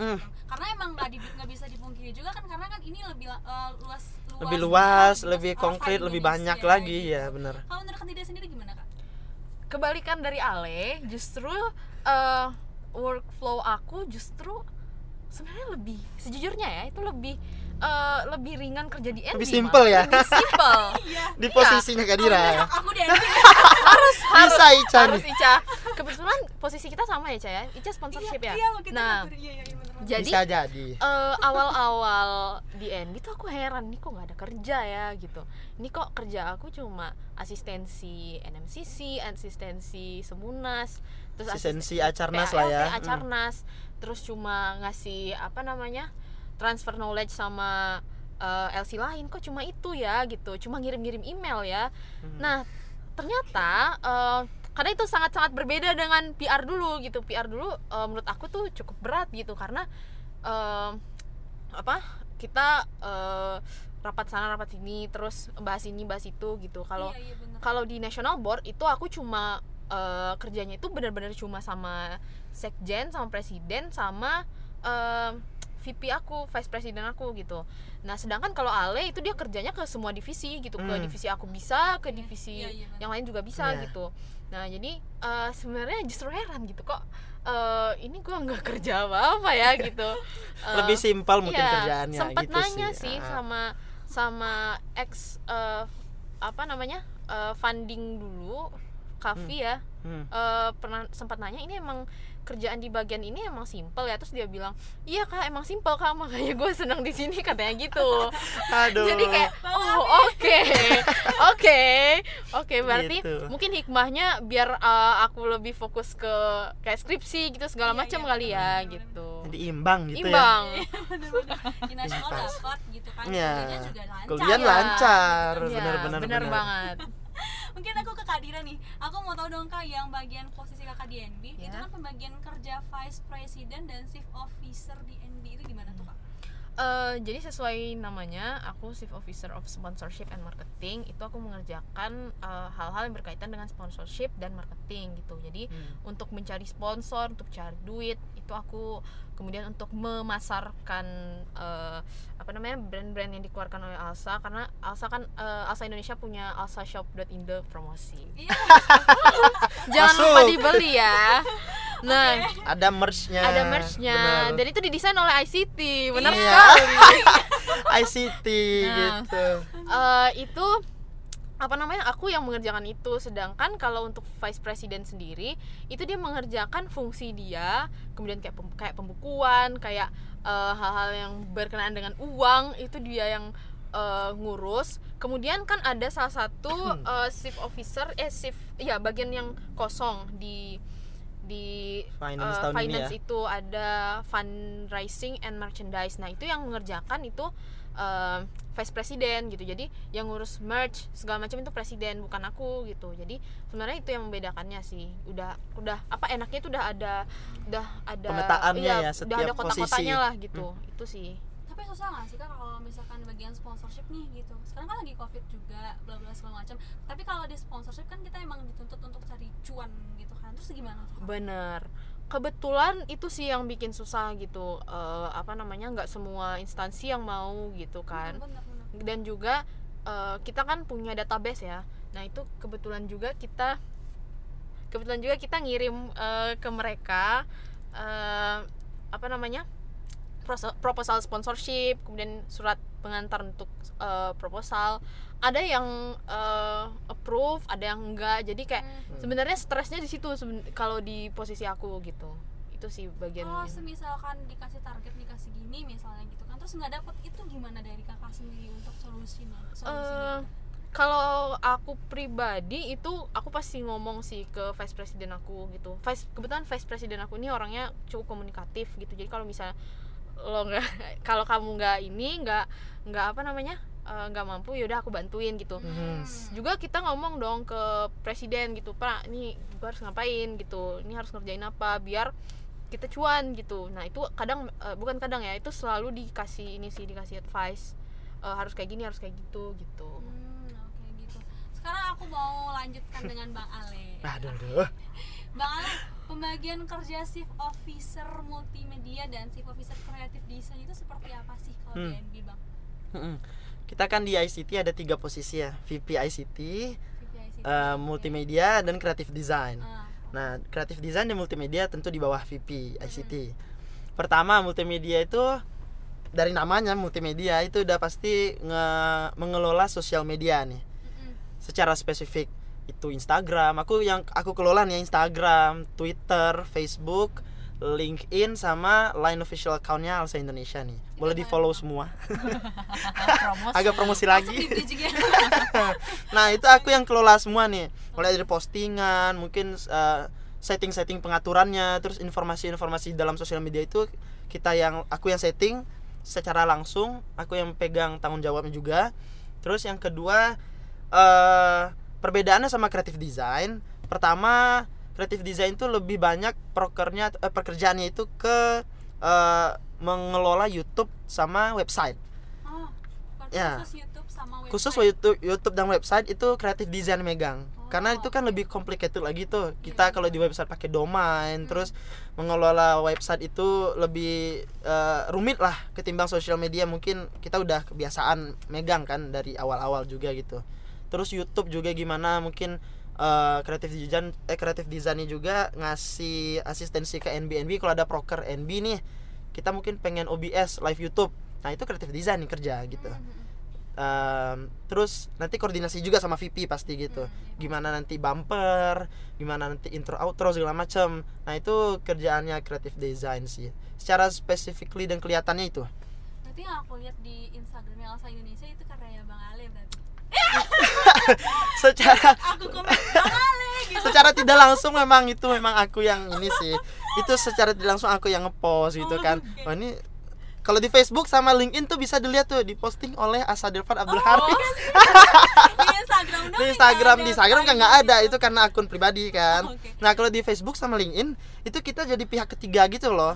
Hmm. Bang. karena emang nggak di- nggak bisa dipungkiri juga kan karena kan ini lebih eh, luas luas lebih luas lebih luas konkret lebih banyak lagi gitu. ya bener kalau menurut Kandida sendiri gimana kak kebalikan dari Ale justru eh, workflow aku justru sebenarnya lebih sejujurnya ya itu lebih eh, lebih ringan kerja di NB Lebih malah. simple ya? lebih simple di posisinya Kadira ya. aku di NB harus harus. Bisa Ica. Harus nih Ica. Kebetulan posisi kita sama ya Ica ya? Ica sponsorship ya? iya, kita nah ngatur. iya, iya, iya, bener. jadi bisa jadi. eh, awal-awal di NB tuh aku heran nih kok nggak ada kerja ya? Gitu. Ini kok kerja aku cuma asistensi NMCC asistensi Semunas terus Asistensi asisten- Acarnas lah ya. PALT, Acarnas terus cuma ngasih apa namanya transfer knowledge sama eh, LC lain kok cuma itu ya gitu. Cuma ngirim-ngirim email ya. Hmm. nah ternyata eh, karena itu sangat-sangat berbeda dengan PR dulu gitu. PR dulu eh, menurut aku tuh cukup berat gitu. Karena eh, apa kita eh, rapat sana rapat sini terus bahas ini bahas itu gitu. Kalau iya, iya, kalau di national board itu aku cuma eh, kerjanya itu benar-benar cuma sama sekjen sama presiden sama eh, VP aku vice president aku gitu nah sedangkan kalau Ale itu dia kerjanya ke semua divisi gitu ke Hmm. divisi aku bisa ke Iya, divisi iya, iya, benar. yang lain juga bisa gitu nah jadi eh, sebenarnya justru heran gitu kok eh, ini gua nggak kerja apa apa ya gitu Eh, lebih simpel mungkin Iya, kerjaannya sempet gitu nanya sih, sih, Ah. sama sama ex eh, apa namanya eh, funding dulu Kavi ya Hmm. eh, pernah sempat nanya ini emang kerjaan di bagian ini emang simpel ya. Terus dia bilang iya kak emang simpel kak. Makanya gue senang di sini katanya gitu. Aduh. Jadi kayak oh oke. Oke. Oke berarti Gitu. mungkin hikmahnya biar eh, aku lebih fokus ke kayak skripsi gitu segala Iya, macam iya, kali ya benar, gitu. Jadi imbang gitu imbang. Di nasional Pas. dapat gitu kan Iya. kuliahnya juga lancar. Kuliah ya. lancar Iya, benar-benar benar. banget mungkin aku ke Kak Dira nih aku mau tahu dong kak yang bagian posisi kakak di NB itu Ya. kan pembagian kerja vice president dan chief officer di NB itu gimana tuh kak Eh, jadi sesuai namanya, aku Chief Officer of Sponsorship and Marketing. Itu aku mengerjakan eh, hal-hal yang berkaitan dengan sponsorship dan marketing gitu. Jadi Hmm. untuk mencari sponsor, untuk cari duit, itu aku kemudian untuk memasarkan eh, apa namanya brand-brand yang dikeluarkan oleh Alsa karena Alsa kan eh, Alsa Indonesia punya alsashop.indo promosi. iya Jangan Masuk. lupa dibeli ya. Nah, ada merch-nya ada merch-nya dan itu didesain oleh ICT. Benar Iya. sekali. ICT Nah. gitu Eh, itu apa namanya aku yang mengerjakan itu. Sedangkan kalau untuk vice president sendiri itu dia mengerjakan fungsi dia kemudian kayak pem- kayak pembukuan kayak eh, hal-hal yang berkenaan dengan uang itu dia yang eh, ngurus. Kemudian kan ada salah satu eh, chief officer eh chief ya bagian yang kosong di di Finance ini finance ya? itu. Ada fundraising and merchandise. Nah itu yang mengerjakan itu eh, vice president gitu. Jadi yang ngurus merch segala macam itu presiden bukan aku gitu. Jadi sebenarnya itu yang membedakannya sih. Udah udah apa enaknya itu udah ada udah ada Pemetaannya iya, ya, udah setiap ada kota-kotanya posisi. lah gitu. Itu sih. Tapi susah nggak sih kak kalau misalkan bagian sponsorship nih gitu? Sekarang kan lagi covid juga bla bla segala macam. Tapi kalau di sponsorship kan kita emang dituntut untuk cari cuan gitu kan. Terus gimana tuh Kak? bener kebetulan itu sih yang bikin susah gitu Eh, apa namanya nggak semua instansi yang mau gitu kan bener, bener. dan juga eh, kita kan punya database ya nah itu kebetulan juga kita kebetulan juga kita ngirim eh, ke mereka eh, apa namanya proposal sponsorship kemudian surat pengantar untuk eh, proposal. Ada yang eh, approve ada yang enggak. Jadi kayak Hmm. sebenarnya stresnya di situ seben- kalau di posisi aku gitu. Itu sih bagian kalau semisalkan dikasih target dikasih gini misalnya gitu kan terus nggak dapet itu gimana dari kakak sendiri untuk solusinya? Solusinya kalau aku pribadi itu aku pasti ngomong sih ke vice president aku gitu. Vice kebetulan vice president aku ini orangnya cukup komunikatif gitu. Jadi kalau misalnya lo nggak kalau kamu nggak ini nggak nggak apa namanya eh, nggak mampu yaudah aku bantuin gitu Mhm. juga kita ngomong dong ke presiden gitu pak ini gue harus ngapain gitu ini harus ngerjain apa biar kita cuan gitu nah itu kadang eh, bukan kadang ya itu selalu dikasih ini sih dikasih advice Eh, harus kayak gini harus kayak gitu gitu Hmm, oke gitu. Sekarang aku mau lanjutkan dengan Bang Ale. aduh aduh Bang Ale, pembagian kerja chief officer multimedia dan chief officer kreatif desain itu seperti apa sih kalau di Hmm. NB Bang? Mm-mm. kita kan di ICT ada tiga posisi ya VP ICT VPICT. eh, multimedia dan kreatif design Ah, Nah, kreatif design dan multimedia tentu di bawah VP ICT. Pertama, multimedia itu dari namanya multimedia itu udah pasti nge- mengelola sosial media nih mm-mm. secara spesifik. Itu Instagram, aku yang aku kelola nih Instagram, Twitter, Facebook, LinkedIn sama line official accountnya Alsa Indonesia nih. Boleh di follow semua. promosi Agak promosi lagi. Nah itu aku yang kelola semua nih Mulai dari postingan Mungkin eh, setting-setting pengaturannya Terus informasi-informasi dalam sosial media itu Kita yang Aku yang setting Secara langsung Aku yang pegang tanggung jawabnya juga Terus yang kedua eh Perbedaannya sama creative design Pertama Creative design itu lebih banyak prokernya eh, Pekerjaannya itu ke eh, Mengelola YouTube sama website Oh, Ya. khusus YouTube sama website. khusus YouTube, YouTube dan website itu kreatif design megang karena itu kan lebih complicated lagi tuh kita Iya. kalau di website pakai domain Hmm. terus mengelola website itu lebih eh, rumit lah ketimbang sosial media mungkin kita udah kebiasaan megang kan dari awal-awal juga gitu terus YouTube juga gimana? Mungkin kreatif design eh kreatif desainnya juga ngasih asistensi ke NB NB kalau ada proker NB nih kita mungkin pengen OBS live YouTube. Nah itu kreatif design nih kerja gitu. Ehm, terus nanti koordinasi juga sama VP pasti gitu. Iya, gimana nanti bumper gimana nanti intro outro segala macam nah itu kerjaannya creative design sih. Secara specifically dan kelihatannya itu. Berarti yang aku lihat di Instagramnya Elsa Indonesia itu karya berarti. secara Aku gitu. secara tidak langsung memang itu memang aku yang ini sih itu secara tidak langsung aku yang ngepost gitu Oh, kan oke. oh ini kalau di Facebook sama LinkedIn tuh bisa dilihat tuh diposting oleh Asadirfan Abdul Oh, Haris di Instagram di Instagram di Instagram kan nggak ada gitu. itu karena akun pribadi kan Oh, oke. nah kalau di Facebook sama LinkedIn itu kita jadi pihak ketiga gitu loh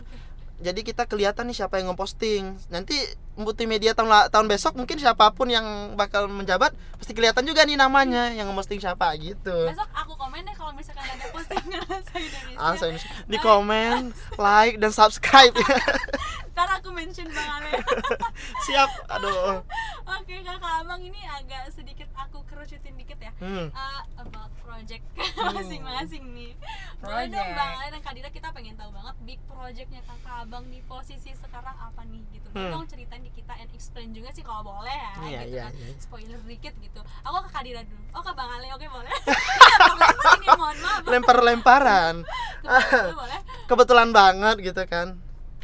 jadi kita kelihatan nih siapa yang ngeposting. Nanti multimedia tahun tahun besok mungkin siapa pun yang bakal menjabat pasti kelihatan juga nih namanya yang ngeposting siapa gitu. Besok aku komen deh kalau misalkan ada postingan Alsa Indonesia Ah, saya di komen, like dan subscribe. Ntar aku mention bang Ale. Siap. Aduh. oke kakak abang ini agak sedikit aku kerucutin dikit ya. Hmm. Uh, about project masing-masing nih. Boleh dong bang Ale dan Kak Dira kita pengen tahu big projectnya kakak abang di posisi sekarang apa nih gitu boleh Hmm. dong ceritain di kita and explain juga sih kalau boleh ya Iya, gitu iya, kan iya. spoiler dikit gitu aku ke Kak Dira dulu oh ke bang Ale oke boleh Lempar-lempar ini mohon maaf Lempar-lemparan. Boleh, boleh Kebetulan banget gitu kan.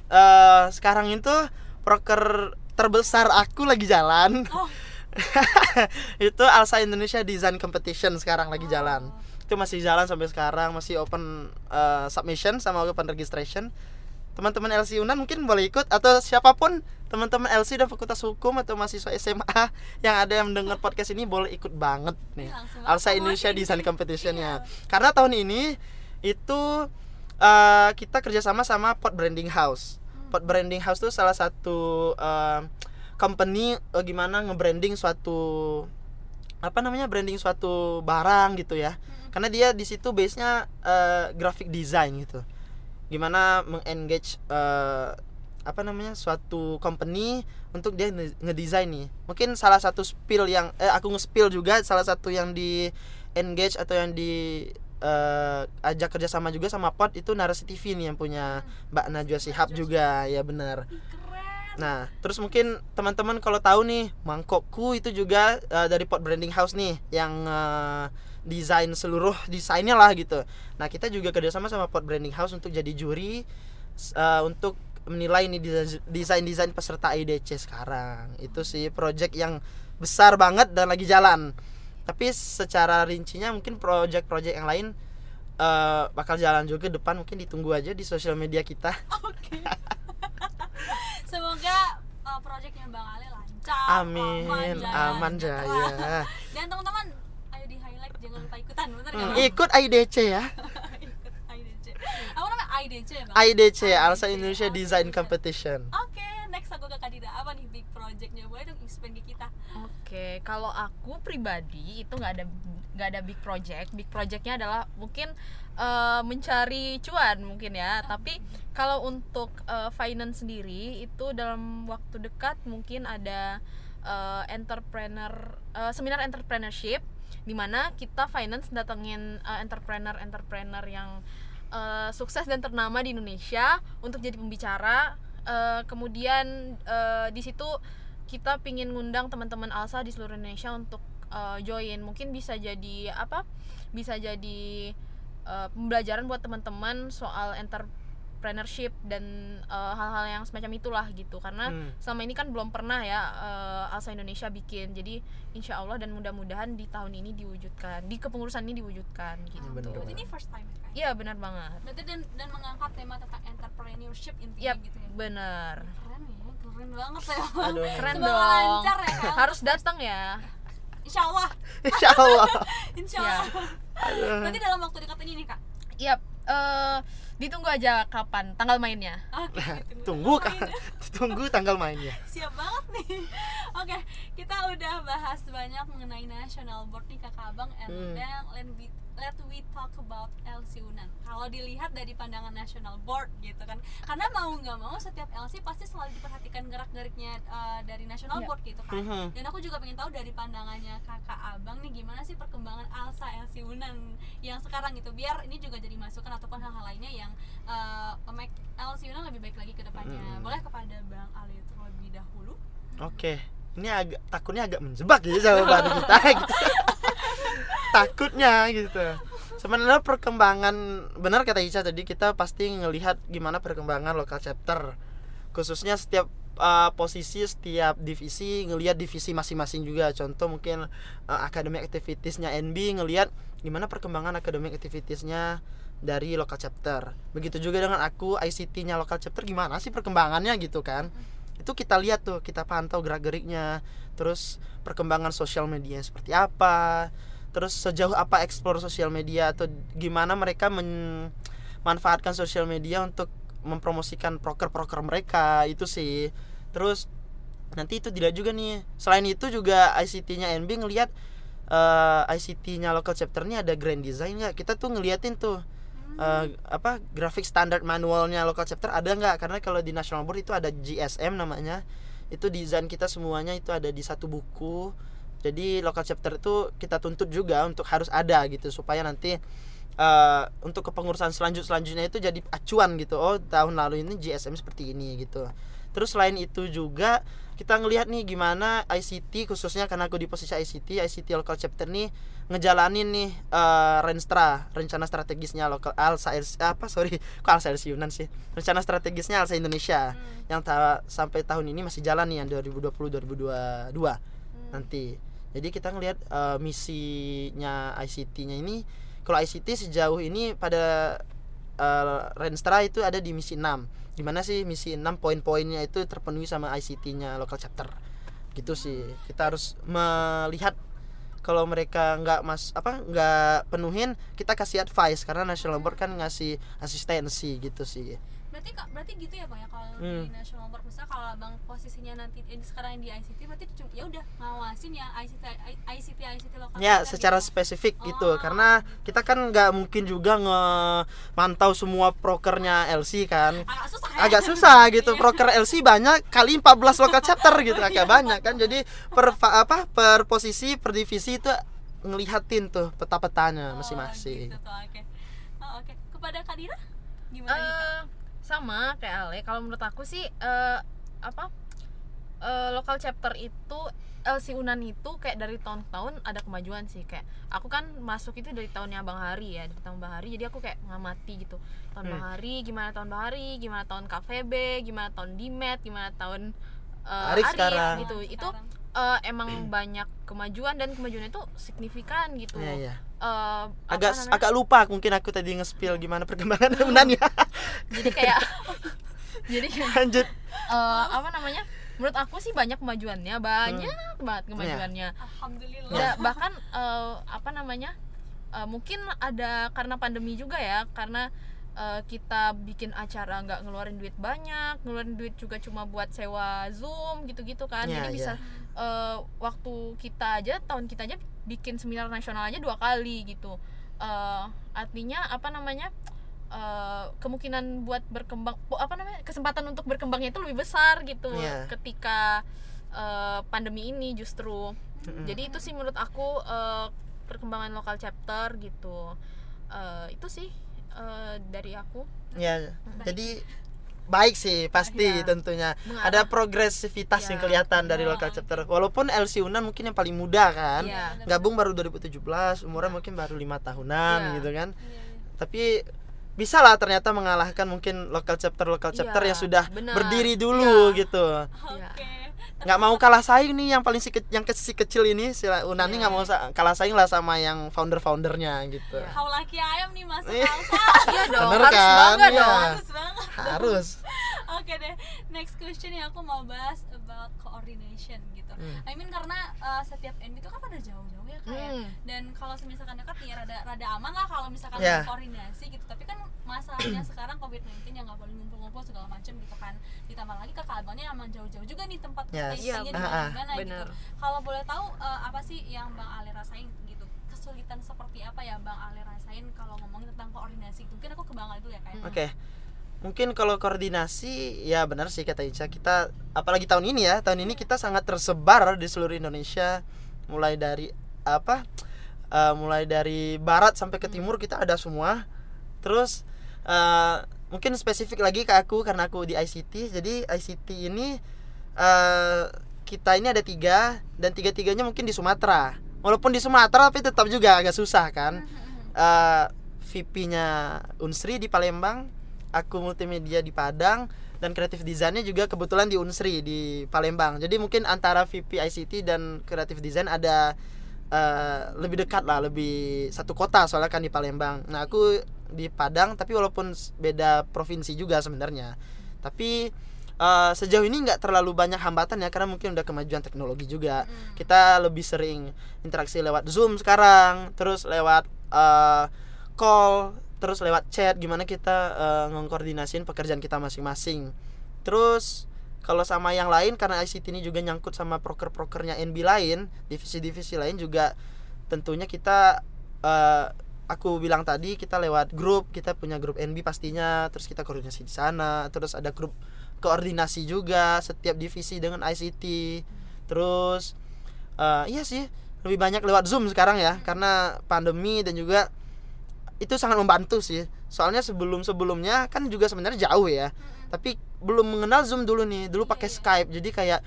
Eh sekarang itu proker terbesar aku lagi jalan. oh itu Alsa Indonesia Design Competition sekarang lagi Oh. jalan. Itu masih jalan sampai sekarang, masih open eh, submission sama open registration. Teman-teman LC Unan mungkin boleh ikut atau siapa pun teman-teman LC dan Fakultas Hukum atau mahasiswa SMA yang ada yang mendengar podcast ini boleh ikut banget nih. Alsa promosi. Indonesia Design Competition-nya. Iya. Karena tahun ini itu eh, kita kerjasama sama Pot Branding House. Pot Branding House itu salah satu eh, company eh, gimana nge-branding suatu apa namanya branding suatu barang gitu ya. Karena dia di situ base-nya eh, graphic design gitu. Gimana meng-engage eh, apa namanya suatu company untuk dia nge- ngedesain nih. Mungkin salah satu spill yang eh aku nge-spill juga salah satu yang di engage atau yang di eh, ajak kerjasama juga sama Pot itu Narasi TV nih yang punya Mbak Najwa Shihab juga ya benar. Nah, terus mungkin teman-teman kalau tahu nih, mangkokku itu juga eh, dari Pot Branding House nih yang eh, desain seluruh desainnya lah gitu. Nah, kita juga kerjasama sama Pot Branding House untuk jadi juri eh, untuk menilai nih desa- desain-desain peserta IDC sekarang. Itu sih project yang besar banget dan lagi jalan. Tapi secara rincinya mungkin project-project yang lain eh, bakal jalan juga depan mungkin ditunggu aja di sosial media kita. Oke. Semoga uh, proyeknya Bang Ale lancar. Amin, jalan, aman sejahtera. jaya. Dan teman-teman, jangan lupa ikutan, bener Hmm, nggak? ikut IDC ya. Ikut IDC. Apa namanya IDC ya, Bang? IDC Alsa IDC, Indonesia Alsa Design. Competition. Oke, next aku ke Kadida. Apa nih big projectnya? Boleh dong explain ke kita. Oke, kalau aku pribadi itu nggak ada nggak ada big project. Big projectnya adalah mungkin eh, mencari cuan mungkin ya. Tapi kalau untuk eh, finance sendiri itu dalam waktu dekat mungkin ada eh, entrepreneur eh, seminar entrepreneurship di mana kita finance datengin eh, entrepreneur-entrepreneur yang eh, sukses dan ternama di Indonesia untuk jadi pembicara. Eh, kemudian eh, di situ kita pingin ngundang teman-teman Alsa di seluruh Indonesia untuk uh, join mungkin bisa jadi apa bisa jadi uh, pembelajaran buat teman-teman soal entrepreneurship dan uh, hal-hal yang semacam itulah gitu karena Hmm. selama ini kan belum pernah ya uh, Alsa Indonesia bikin jadi insya Allah dan mudah-mudahan di tahun ini diwujudkan di kepengurusan ini diwujudkan gitu Iya, bener. Berarti ini first time Kak? iya benar banget Berarti dan, dan mengangkat tema tentang entrepreneurship intinya Yap, gitu ya. benar Keren ya, keren banget ya. Aduh. keren Semoga dong lancar ya, Kak. harus datang ya Insya Allah, Insya Allah. insya Ya. Allah. Aduh. Berarti dalam waktu dekat ini nih kak. Yap, eh ditunggu aja kapan tanggal mainnya. Oke. Tunggu Main. kan. Tunggu tanggal mainnya. Siap banget nih. Oke, kita udah bahas banyak mengenai national board nih kakak abang, and Hmm. then let we talk about LC Unan. Kalau dilihat dari pandangan national board gitu kan, karena mau nggak mau setiap LC pasti selalu diperhatikan gerak-geriknya uh, dari national Iya. board gitu kan. Mhm. Dan aku juga pengen tahu dari pandangannya kakak abang nih gimana sih perkembangan Alsa LC Unan yang sekarang gitu, biar ini juga jadi masukan ataupun hal-hal lainnya yang uh, make LC Unan lebih baik lagi ke depannya. Hmm. Boleh kepada Bang Ali terlebih dahulu. Oke. Ini agak takutnya agak menjebak ya jawaban kita gitu. Takutnya gitu. Sebenarnya perkembangan benar kata Ica tadi kita pasti ngelihat gimana perkembangan lokal chapter. Khususnya setiap uh, posisi setiap divisi ngelihat divisi masing-masing juga contoh mungkin uh, academic activitiesnya NB ngelihat gimana perkembangan academic activitiesnya dari local chapter begitu juga dengan aku ICT-nya local chapter gimana sih perkembangannya gitu kan itu kita lihat tuh kita pantau gerak geriknya terus perkembangan sosial media seperti apa terus sejauh apa explore sosial media atau gimana mereka memanfaatkan sosial media untuk mempromosikan proker-proker mereka itu sih. Terus nanti itu tidak juga nih. Selain itu juga ICT-nya NB ngelihat uh, ICT-nya local chapter ini ada grand design nggak? Kita tuh ngeliatin tuh uh, apa grafik standar manualnya local chapter ada nggak? Karena kalau di national board itu ada GSM namanya. Itu desain kita semuanya itu ada di satu buku jadi local chapter itu kita tuntut juga untuk harus ada gitu supaya nanti uh, untuk kepengurusan selanjut selanjutnya itu jadi acuan gitu oh tahun lalu ini GSM seperti ini gitu terus selain itu juga kita ngelihat nih gimana ICT khususnya karena aku di posisi ICT ICT local chapter nih ngejalanin nih uh, Renstra rencana strategisnya lokal Alsa apa sorry kok Alsa Yunan sih rencana strategisnya Alsa Indonesia hmm. yang ta sampai tahun ini masih jalan nih yang 2020 2022 hmm. nanti jadi kita ngelihat uh, misinya ICT-nya ini kalau ICT sejauh ini pada uh, Renstra itu ada di misi 6 gimana sih misi 6 poin-poinnya itu terpenuhi sama ICT-nya local chapter. Gitu sih. Kita harus melihat kalau mereka nggak mas apa nggak penuhin kita kasih advice. Karena national board kan ngasih asistensi gitu sih berarti kak berarti gitu ya bang ya kalau Hmm. di national board misalnya kalau bang posisinya nanti ini sekarang yang di ICT berarti ya udah ngawasin ya ICT ICT ICT lokal ya secara gitu. spesifik gitu. Oh, karena gitu. kita kan nggak mungkin juga nge-mantau semua prokernya LC kan. Agak susah ya? agak susah gitu. Proker LC banyak kali 14 local chapter gitu. Agak banyak kan. Jadi per apa per posisi per divisi itu ngelihatin tuh peta-petanya Oh, masing-masing. gitu tuh, oke. Oh, oke. Kepada Kadira gimana nih kak? Eh, sama kayak Ale. Kalau menurut aku sih eh, apa eh, local chapter itu LC Unan itu kayak dari tahun ke tahun ada kemajuan sih. Kayak aku kan masuk itu dari tahunnya Bang Hari ya dari tahun Bang Hari. Jadi aku kayak ngamati gitu. Tahun Hmm. Bang Hari gimana tahun Bang Hari gimana tahun KVB gimana tahun Dimet gimana tahun eh, Arif sekarang. gitu. Nah, itu sekarang. eh, emang banyak kemajuan dan kemajuan itu signifikan gitu. Ya ya Eh, apa agak namanya? agak lupa mungkin aku tadi nge-spill gimana perkembangan Unan ya. Jadi kayak jadi kayak lanjut. eh, apa namanya? Menurut aku sih banyak kemajuannya banyak Hmm. banget kemajuannya. Alhamdulillah. Ya, bahkan eh, apa namanya? Eh, mungkin ada karena pandemi juga ya karena kita bikin acara nggak ngeluarin duit banyak ngeluarin duit juga cuma buat sewa zoom gitu-gitu kan. Ya, jadi bisa eh, waktu kita aja tahun kita aja bikin seminar nasional aja dua kali gitu. Eh, artinya apa namanya eh, kemungkinan buat berkembang apa namanya kesempatan untuk berkembangnya itu lebih besar gitu Iya. ketika eh, pandemi ini justru. Mm-mm. jadi itu sih menurut aku eh, perkembangan lokal chapter gitu. Eh, itu sih eh, dari aku. Ya jadi baik sih pasti Iya. tentunya Mengarah. ada progresivitas yang Iya. kelihatan dari local oke. chapter walaupun LC Unan mungkin yang paling muda kan Iya. gabung baru 2017 umurnya mungkin baru lima tahunan Iya. gitu kan Iya, iya. tapi bisa lah ternyata mengalahkan mungkin local chapter local chapter Iya, yang sudah benar. berdiri dulu Iya. gitu oke nggak mau kalah saing nih yang paling si, ke- yang kecil kecil ini si Unani Iya. nggak mau sa- kalah saing lah sama yang founder foundernya gitu Iya. Haulaki ayam nih masuk Iya. Iya dong Bener harus kan? bangga Iya. dong harus banget harus Oke deh, next question yang aku mau bahas about coordination gitu. Hmm. I mean karena uh, setiap NB itu kan pada jauh-jauh ya kayak Hmm. dan kalau misalkan dekat ya rada rada aman lah kalau misalkan Yeah. koordinasi gitu. Tapi kan masalahnya sekarang COVID-19 yang nggak boleh ngumpul-ngumpul segala macam gitu kan. Ditambah lagi kakak abangnya emang jauh-jauh juga nih tempat Yes. stay-nya Iya, di mana gitu. Kalau boleh tahu uh, apa sih yang Bang Ale rasain gitu? Kesulitan seperti apa ya Bang Ale rasain kalau ngomongin tentang koordinasi? gitu? Mungkin aku ke Bang Ale dulu ya kayak. Oke. Mungkin kalau koordinasi ya benar sih kata Ica kita apalagi tahun ini ya tahun ini kita sangat tersebar di seluruh Indonesia. Mulai dari apa eh, mulai dari barat sampai ke timur kita ada semua. Terus eh, mungkin spesifik lagi ke aku karena aku di ICT jadi ICT ini eh, kita ini ada tiga dan tiga tiganya mungkin di Sumatera. Walaupun di Sumatera tapi tetap juga agak susah kan. Eh VP-nya Unsri di Palembang, aku multimedia di Padang, dan kreatif desainnya juga kebetulan di Unsri di Palembang. Jadi mungkin antara VP ICT dan kreatif desain ada eh, lebih dekat lah lebih satu kota soalnya kan di Palembang. Nah aku di Padang tapi walaupun beda provinsi juga sebenarnya. Tapi eh, sejauh ini nggak terlalu banyak hambatan ya karena mungkin udah kemajuan teknologi juga. Kita lebih sering interaksi lewat zoom sekarang terus lewat eh, call terus lewat chat gimana kita eh, ngkoordinasiin pekerjaan kita masing-masing. Terus kalau sama yang lain karena ICT ini juga nyangkut sama proker-prokernya NB lain divisi-divisi lain juga tentunya kita eh, aku bilang tadi kita lewat grup kita punya grup NB pastinya terus kita koordinasi di sana terus ada grup koordinasi juga setiap divisi dengan ICT terus eh, iya sih lebih banyak lewat Zoom sekarang ya karena pandemi dan juga itu sangat membantu sih. Soalnya sebelum sebelumnya kan juga sebenarnya jauh ya. Tapi belum mengenal Zoom dulu nih dulu pakai Skype. Jadi kayak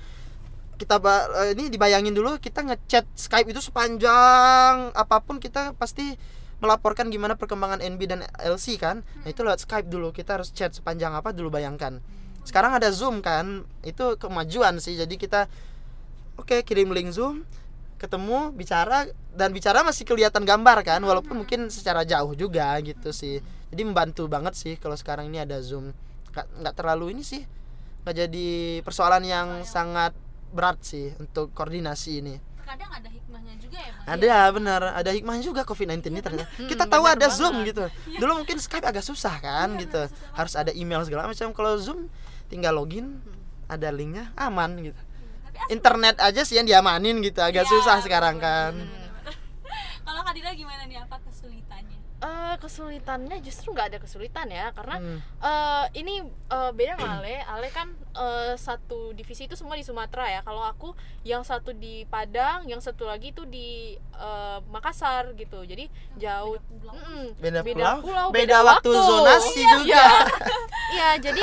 kita eh, ini dibayangin dulu kita ngechat Skype itu sepanjang apa pun kita pasti melaporkan gimana perkembangan NB dan LC kan. Nah itu lewat Skype dulu. Kita harus chat sepanjang apa dulu bayangkan. Sekarang ada Zoom kan itu kemajuan sih. Jadi kita oke kirim link Zoom ketemu bicara dan bicara masih kelihatan gambar kan walaupun mungkin secara jauh juga gitu sih. Jadi membantu banget sih kalau sekarang ini ada zoom. Nggak nggak terlalu ini sih nggak jadi persoalan yang sangat berat sih untuk koordinasi ini. Kadang ada hikmahnya juga ya, Mas. ada benar. Ada hikmahnya juga covid 19 ini ternyata. Kita tahu ada zoom gitu. Dulu mungkin skype agak susah kan gitu. harus ada email segala macam. Kalau zoom tinggal login ada linknya aman gitu internet aja sih yang diamanin gitu agak Iya, susah sekarang kan. Kalau Kadira gimana nih? Apa kesulitannya? Eh, kesulitannya justru nggak ada kesulitan ya karena Hmm. eh, ini eh, beda sama Ale Ale kan eh, satu divisi itu semua di Sumatera ya kalau aku yang satu di Padang yang satu lagi itu di eh, Makassar gitu jadi jauh pulau. Mm-mm. beda, pulau, pulau, beda, waktu, zonasi juga Iya. Iya, jadi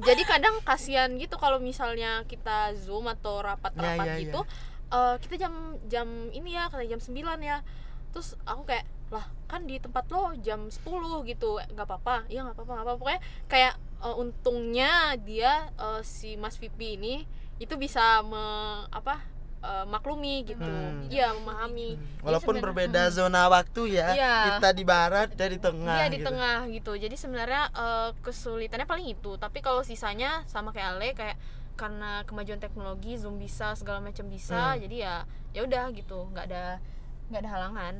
jadi kadang kasihan gitu kalau misalnya kita Zoom atau rapat-rapat Ya, ya, gitu. eh, kita jam jam ini ya, kata jam 9 ya. Terus aku kayak, "Lah, kan di tempat lo jam 10 gitu." nggak apa-apa. Iya, nggak apa-apa, nggak apa-apa. Pokoknya kayak eh, untungnya dia eh, si Mas Vipi ini itu bisa me, apa? eh, maklumi gitu. Hmm. Iya, memahami. Jadi walaupun berbeda zona waktu ya Iya. kita di barat dia di tengah Iya di gitu. tengah gitu. Jadi sebenarnya eh, kesulitannya paling itu. Tapi kalau sisanya sama kayak Ale kayak karena kemajuan teknologi Zoom bisa segala macam bisa. Hmm. Jadi ya ya udah gitu. nggak ada nggak ada halangan.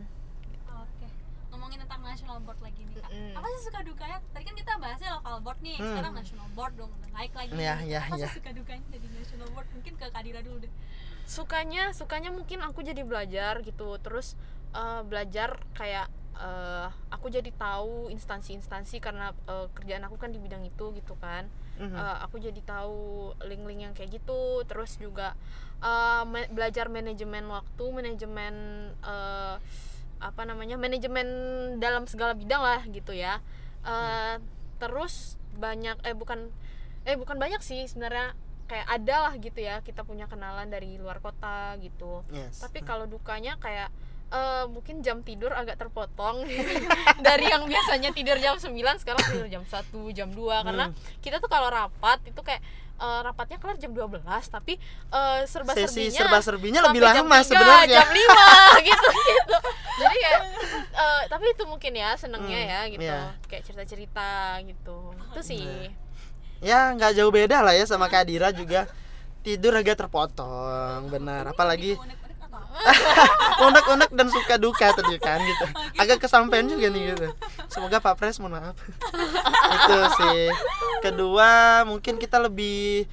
Oke. Ngomongin tentang national board lagi nih, Kak. Mm-mm. Apa sih suka dukanya? Tadi kan kita bahasnya local board nih, Hmm. sekarang national board dong, udah naik lagi. Iya, gitu. iya, Apa iya. sih suka dukanya jadi national board? Mungkin ke Kadira dulu deh. Sukanya sukanya mungkin aku jadi belajar gitu. Terus eh, belajar kayak eh, aku jadi tahu instansi-instansi karena eh, kerjaan aku kan di bidang itu gitu kan. Mhm. Eh, aku jadi tahu link-link yang kayak gitu terus juga eh, ma- belajar manajemen waktu manajemen eh, apa namanya manajemen dalam segala bidang lah gitu ya Eh, terus banyak eh bukan eh bukan banyak sih sebenarnya kayak ada lah gitu ya kita punya kenalan dari luar kota gitu Yes. tapi kalau dukanya kayak eh, mungkin jam tidur agak terpotong. Dari yang biasanya tidur jam 9 sekarang tidur jam 1 jam 2 karena Hmm. kita tuh kalau rapat itu kayak eh, rapatnya kelar jam 12 tapi eh, serba sesi serbinya serba serbinya lebih sampai jam lama 3, sebenarnya. jam 5 gitu gitu. Jadi kayak eh, tapi itu mungkin ya senengnya Hmm, ya gitu. iya. kayak cerita-cerita gitu. Itu sih. Ya nggak jauh beda lah ya sama Kadira juga. Tidur agak terpotong benar. Apalagi Unek-unek dan suka duka tadi kan gitu. Agak kesampaian juga nih gitu. Semoga Pak Pres mohon maaf. Itu sih. Kedua mungkin kita lebih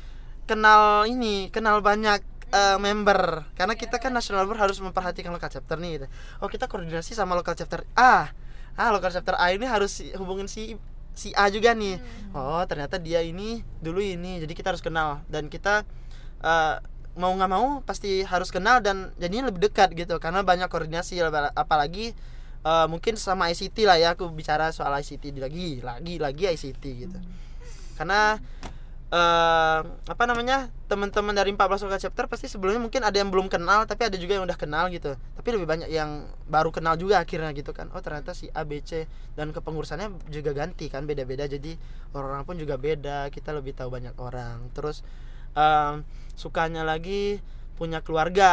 kenal ini kenal banyak eh, member. Karena kita kan national board harus memperhatikan local chapter nih gitu. oh kita koordinasi sama local chapter A. Ah local chapter A ini harus hubungin si si A juga nih. Oh ternyata dia ini dulu ini. Jadi kita harus kenal. Dan kita eh, mau nggak mau pasti harus kenal dan jadinya lebih dekat gitu karena banyak koordinasi apa- apalagi eh, mungkin sama ICT lah ya aku bicara soal ICT lagi lagi lagi ICT gitu. Karena eh, apa namanya teman-teman dari 14 lokal chapter pasti sebelumnya mungkin ada yang belum kenal tapi ada juga yang udah kenal gitu. Tapi lebih banyak yang baru kenal juga akhirnya gitu kan. Oh ternyata si A B C dan kepengurusannya juga ganti kan beda-beda. Jadi orang-orang pun juga beda kita lebih tahu banyak orang. Terus em, sukanya lagi punya keluarga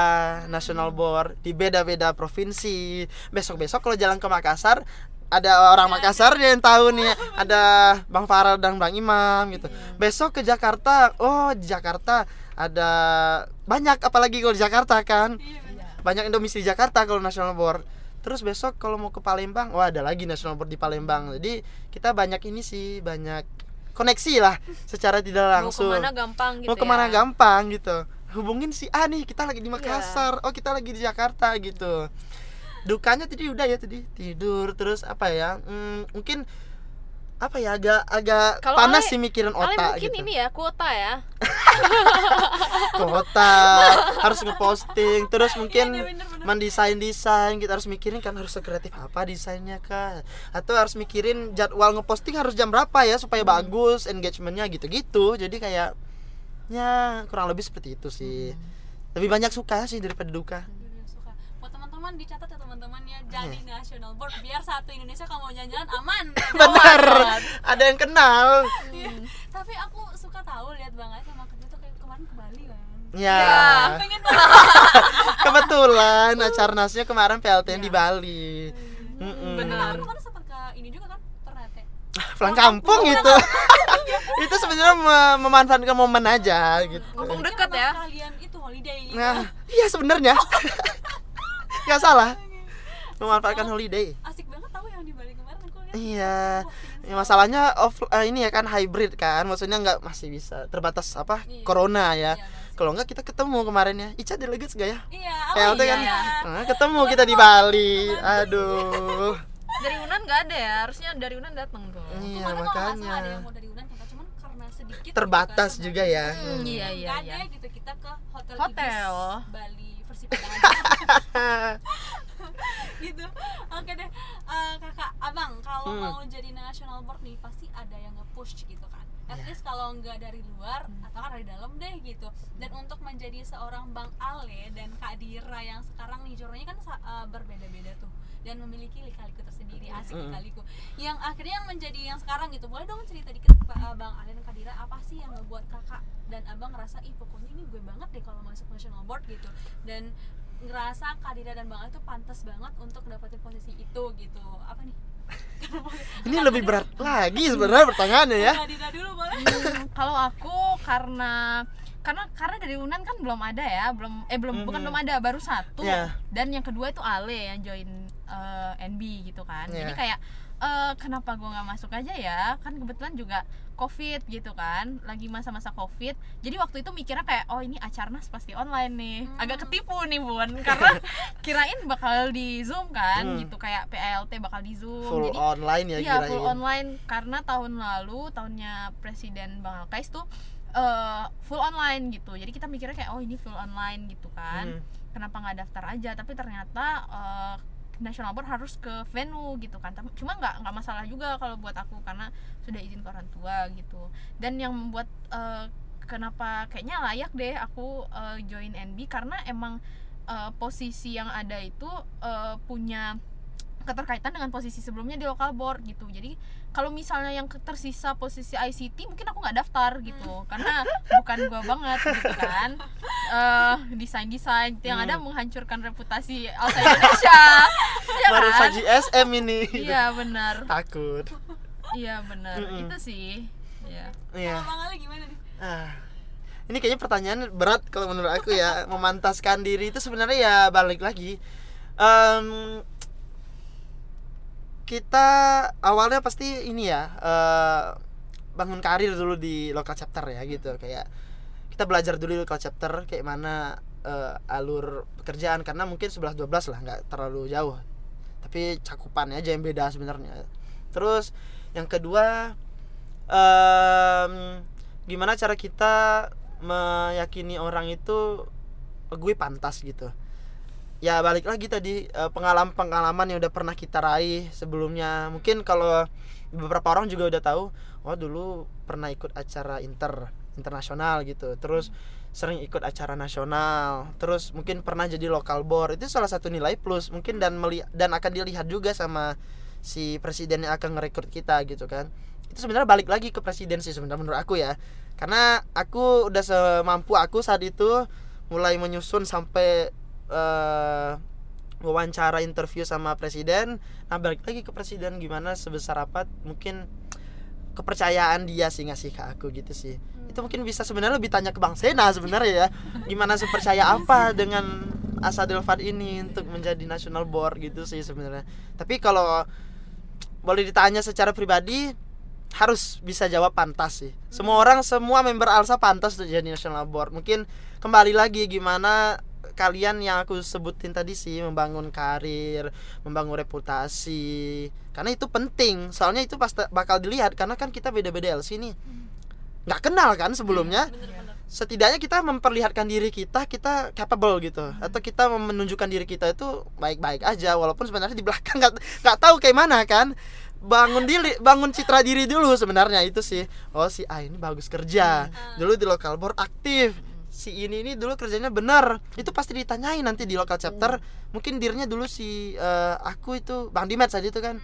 national board di beda-beda provinsi. Besok-besok kalau jalan ke Makassar ada orang Makassar yang tahu nih ada Bang Farel dan Bang Imam gitu. Besok ke Jakarta oh di Jakarta ada banyak apalagi kalau di Jakarta kan. Banyak yang domisili Jakarta kalau national board. Terus besok kalau mau ke Palembang wah ada lagi national board di Palembang. Jadi kita banyak ini sih banyak koneksi lah secara tidak langsung. mau ke mana gampang gitu mau ke mana ya. gampang gitu. Hubungin si A nih kita lagi di Makassar. Oh kita lagi di Jakarta gitu. Dukanya tadi udah ya tadi tidur terus apa ya? Hmm, mungkin apa ya agak agak Kalau panas Ale- sih mikirin Ale otak mungkin gitu. ini ya kuota ya. Kota harus ngeposting terus mungkin Iya, mendesain desain kita harus mikirin kan harus sekreatif apa desainnya kak. Atau harus mikirin jadwal ngeposting harus jam berapa ya supaya Hmm. bagus engagementnya gitu-gitu. Jadi kayak ya kurang lebih seperti itu sih. Hmm. lebih banyak suka sih daripada duka. Iya. Buat teman-teman dicatat ya teman-teman ya jadi national board biar satu Indonesia kalau mau jalan-jalan aman. benar ada yang kenal Iya. Tapi aku suka tahu lihat banget sama kerja tuh kayak kemarin ke Bali kan. ya Pengen banget. kebetulan acarnasnya kemarin PLTN di Bali Mm-mm. Benar. Aku kan sempat ke ini juga kan Ternate. pulang kampung gitu itu sebenarnya me- memanfaatkan momen aja gitu Mumpung Mungkin deket emang ya. Kalian itu holiday. gitu. nah iya sebenarnya nggak salah. Memanfaatkan holiday. Asik banget tahu yang di Bali kemarin aku lihat. iya. Ya, masalahnya off eh, ini ya kan hybrid kan. Maksudnya nggak masih bisa terbatas apa Iya. corona ya. Iya, kalau nggak kita ketemu kemarin ya. Ica delegates gak ya? Iya, oh kan? iya. Nah, ketemu kita di Bali. aduh. Dari Unan nggak ada ya? Harusnya dari Unan datang tuh. Iya Kemarin salah ada makanya. yang mau dari Unan kata cuman karena sedikit terbatas kan, juga ya. Hmm, iya iya nggak iya. ada gitu kita ke hotel, Hotel. Ibis Bali gitu oke deh Eh, kakak abang kalau Hmm. mau jadi national board nih pasti ada yang nge-push gitu kan at Ya. least kalau nggak dari luar Hmm. atau kan dari dalam deh gitu dan untuk menjadi seorang bang Ale dan kak Dira yang sekarang nih journey kan eh, berbeda-beda tuh dan memiliki lika-liku tersendiri asik Hmm. lika-liku. Yang akhirnya yang menjadi yang sekarang gitu boleh dong cerita dikit Pak, eh, bang Ale dan kak Dira apa sih yang ngebuat kakak dan abang ngerasa ih pokoknya ini gue banget deh kalau masuk national board gitu. Dan ngerasa Kak Dira dan Bang Ale tuh pantas banget untuk dapetin posisi itu gitu. Apa nih? Ini lebih berat lagi sebenarnya pertanyaannya ya. Kak Dira dulu boleh? Hmm, kalau aku karena karena karena dari Unan kan belum ada ya belum eh belum bukan Mhm. belum ada baru satu Ya. dan yang kedua itu Ale yang join eh, NB gitu kan jadi Ya. kayak eh, kenapa gue nggak masuk aja ya kan kebetulan juga covid gitu kan lagi masa-masa covid jadi waktu itu mikirnya kayak oh ini acarnas pasti online nih Hmm. agak ketipu nih bun karena kirain bakal di zoom kan Hmm. gitu kayak PLT bakal di zoom full jadi online ya Iya full kirain online karena tahun lalu tahunnya Presiden Bang Alkais tuh eh, full online gitu. Jadi kita mikirnya kayak oh ini full online gitu kan. Hmm. Kenapa nggak daftar aja? Tapi ternyata eh, National Board harus ke venue gitu kan. Tapi cuma nggak nggak masalah juga kalau buat aku karena sudah izin ke orang tua gitu. Dan yang membuat eh, kenapa kayaknya layak deh aku eh, join NB karena emang eh, posisi yang ada itu eh, punya keterkaitan dengan posisi sebelumnya di lokal board gitu. Jadi kalau misalnya yang tersisa posisi ICT mungkin aku nggak daftar gitu. Karena bukan gua banget gitu kan. Eh desain desain yang ada Hmm. menghancurkan reputasi Alsa Indonesia. Ya baru kan? saji SM ini. Iya benar. Takut. Iya benar. Mm-mm. itu sih. Iya. iya. Kalau Bang Ale gimana nih? Ah. Ini kayaknya pertanyaan berat kalau menurut aku ya. Memantaskan diri itu sebenarnya ya balik lagi. Em, kita awalnya pasti ini ya eh, bangun karir dulu di local chapter ya gitu. Kayak kita belajar dulu di local chapter kayak mana eh, alur pekerjaan. Karena mungkin 11 12 lah nggak terlalu jauh. Tapi cakupannya aja yang beda sebenarnya. Terus yang kedua em, gimana cara kita meyakini orang itu "Oh, gue pantas gitu ya balik lagi tadi eh, pengalaman-pengalaman yang udah pernah kita raih sebelumnya. Mungkin kalau beberapa orang juga udah tahu oh dulu pernah ikut acara inter internasional gitu. Terus sering ikut acara nasional. Terus mungkin pernah jadi lokal board. Itu salah satu nilai plus mungkin dan meli dan akan dilihat juga sama si presiden yang akan ngerekrut kita gitu kan. Itu sebenarnya balik lagi ke presiden sih sebenarnya menurut aku ya. Karena aku udah semampu aku saat itu mulai menyusun sampai eh, wawancara interview sama presiden. Nah balik lagi ke presiden gimana sebesar apa mungkin kepercayaan dia sih ngasih ke aku gitu sih. Itu mungkin bisa sebenarnya lebih tanya ke bang Sena sebenarnya ya. Gimana sepercaya apa dengan Asa Delfat ini untuk menjadi national board gitu sih sebenarnya. Tapi kalau boleh ditanya secara pribadi harus bisa jawab pantas sih. Semua orang semua member Alsa pantas untuk jadi national board. Mungkin kembali lagi gimana kalian yang aku sebutin tadi sih membangun karir, membangun reputasi. Karena itu penting. Soalnya itu pasti bakal dilihat karena kan kita beda-beda LC nih. nggak kenal kan sebelumnya. bener-bener Setidaknya kita memperlihatkan diri kita kita capable gitu atau kita menunjukkan diri kita itu baik-baik aja walaupun sebenarnya di belakang nggak nggak tahu kayak mana kan bangun diri bangun citra diri dulu sebenarnya itu sih oh si A ini bagus kerja dulu di lokal board aktif si ini ini dulu kerjanya benar. Itu pasti ditanyain nanti di lokal chapter. Mungkin dirinya dulu si eh, aku itu bang Dimet tadi itu kan.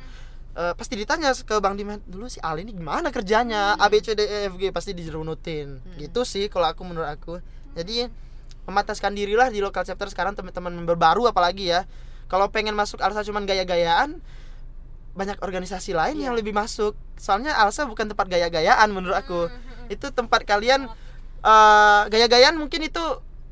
Eh, pasti ditanya ke bang Dimet dulu si Al ini gimana kerjanya? A B C D E F G pasti dijerunutin. Gitu sih kalau aku menurut aku. Jadi memataskan dirilah di lokal chapter sekarang teman-teman member baru apalagi ya. Kalau pengen masuk Alsa cuman gaya-gayaan banyak organisasi lain yang lebih masuk. Soalnya Alsa bukan tempat gaya-gayaan menurut aku. Itu tempat kalian eh, gaya-gayaan mungkin itu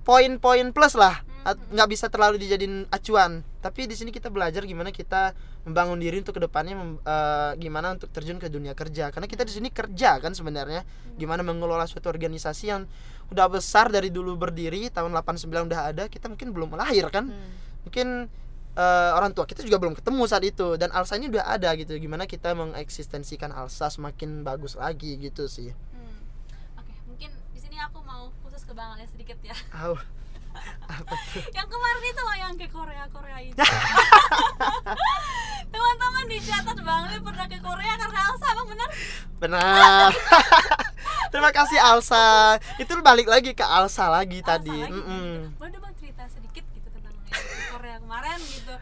poin-poin plus lah. At- nggak bisa terlalu dijadiin acuan. Tapi di sini kita belajar gimana kita membangun diri untuk ke depannya mem- eh, gimana untuk terjun ke dunia kerja. Karena kita di sini kerja kan sebenarnya. Gimana mengelola suatu organisasi yang udah besar dari dulu berdiri tahun 89 udah ada kita mungkin belum lahir kan. Mungkin eh, orang tua kita juga belum ketemu saat itu. Dan Alsa ini udah ada gitu. Gimana kita mengeksistensikan Alsa semakin bagus lagi gitu sih. Hmm. Sini aku mau khusus ke Bang Alia sedikit ya. Au. apa tuh yang kemarin itu loh yang ke Korea Korea itu. Teman-teman dicatat Bang Alia pernah ke Korea karena Elsa Bang bener? benar terima kasih Alsa itu balik lagi ke Alsa lagi Elsa tadi lagi, Mm-mm. gitu. Boleh dong Bang cerita sedikit gitu tentang Korea kemarin gitu.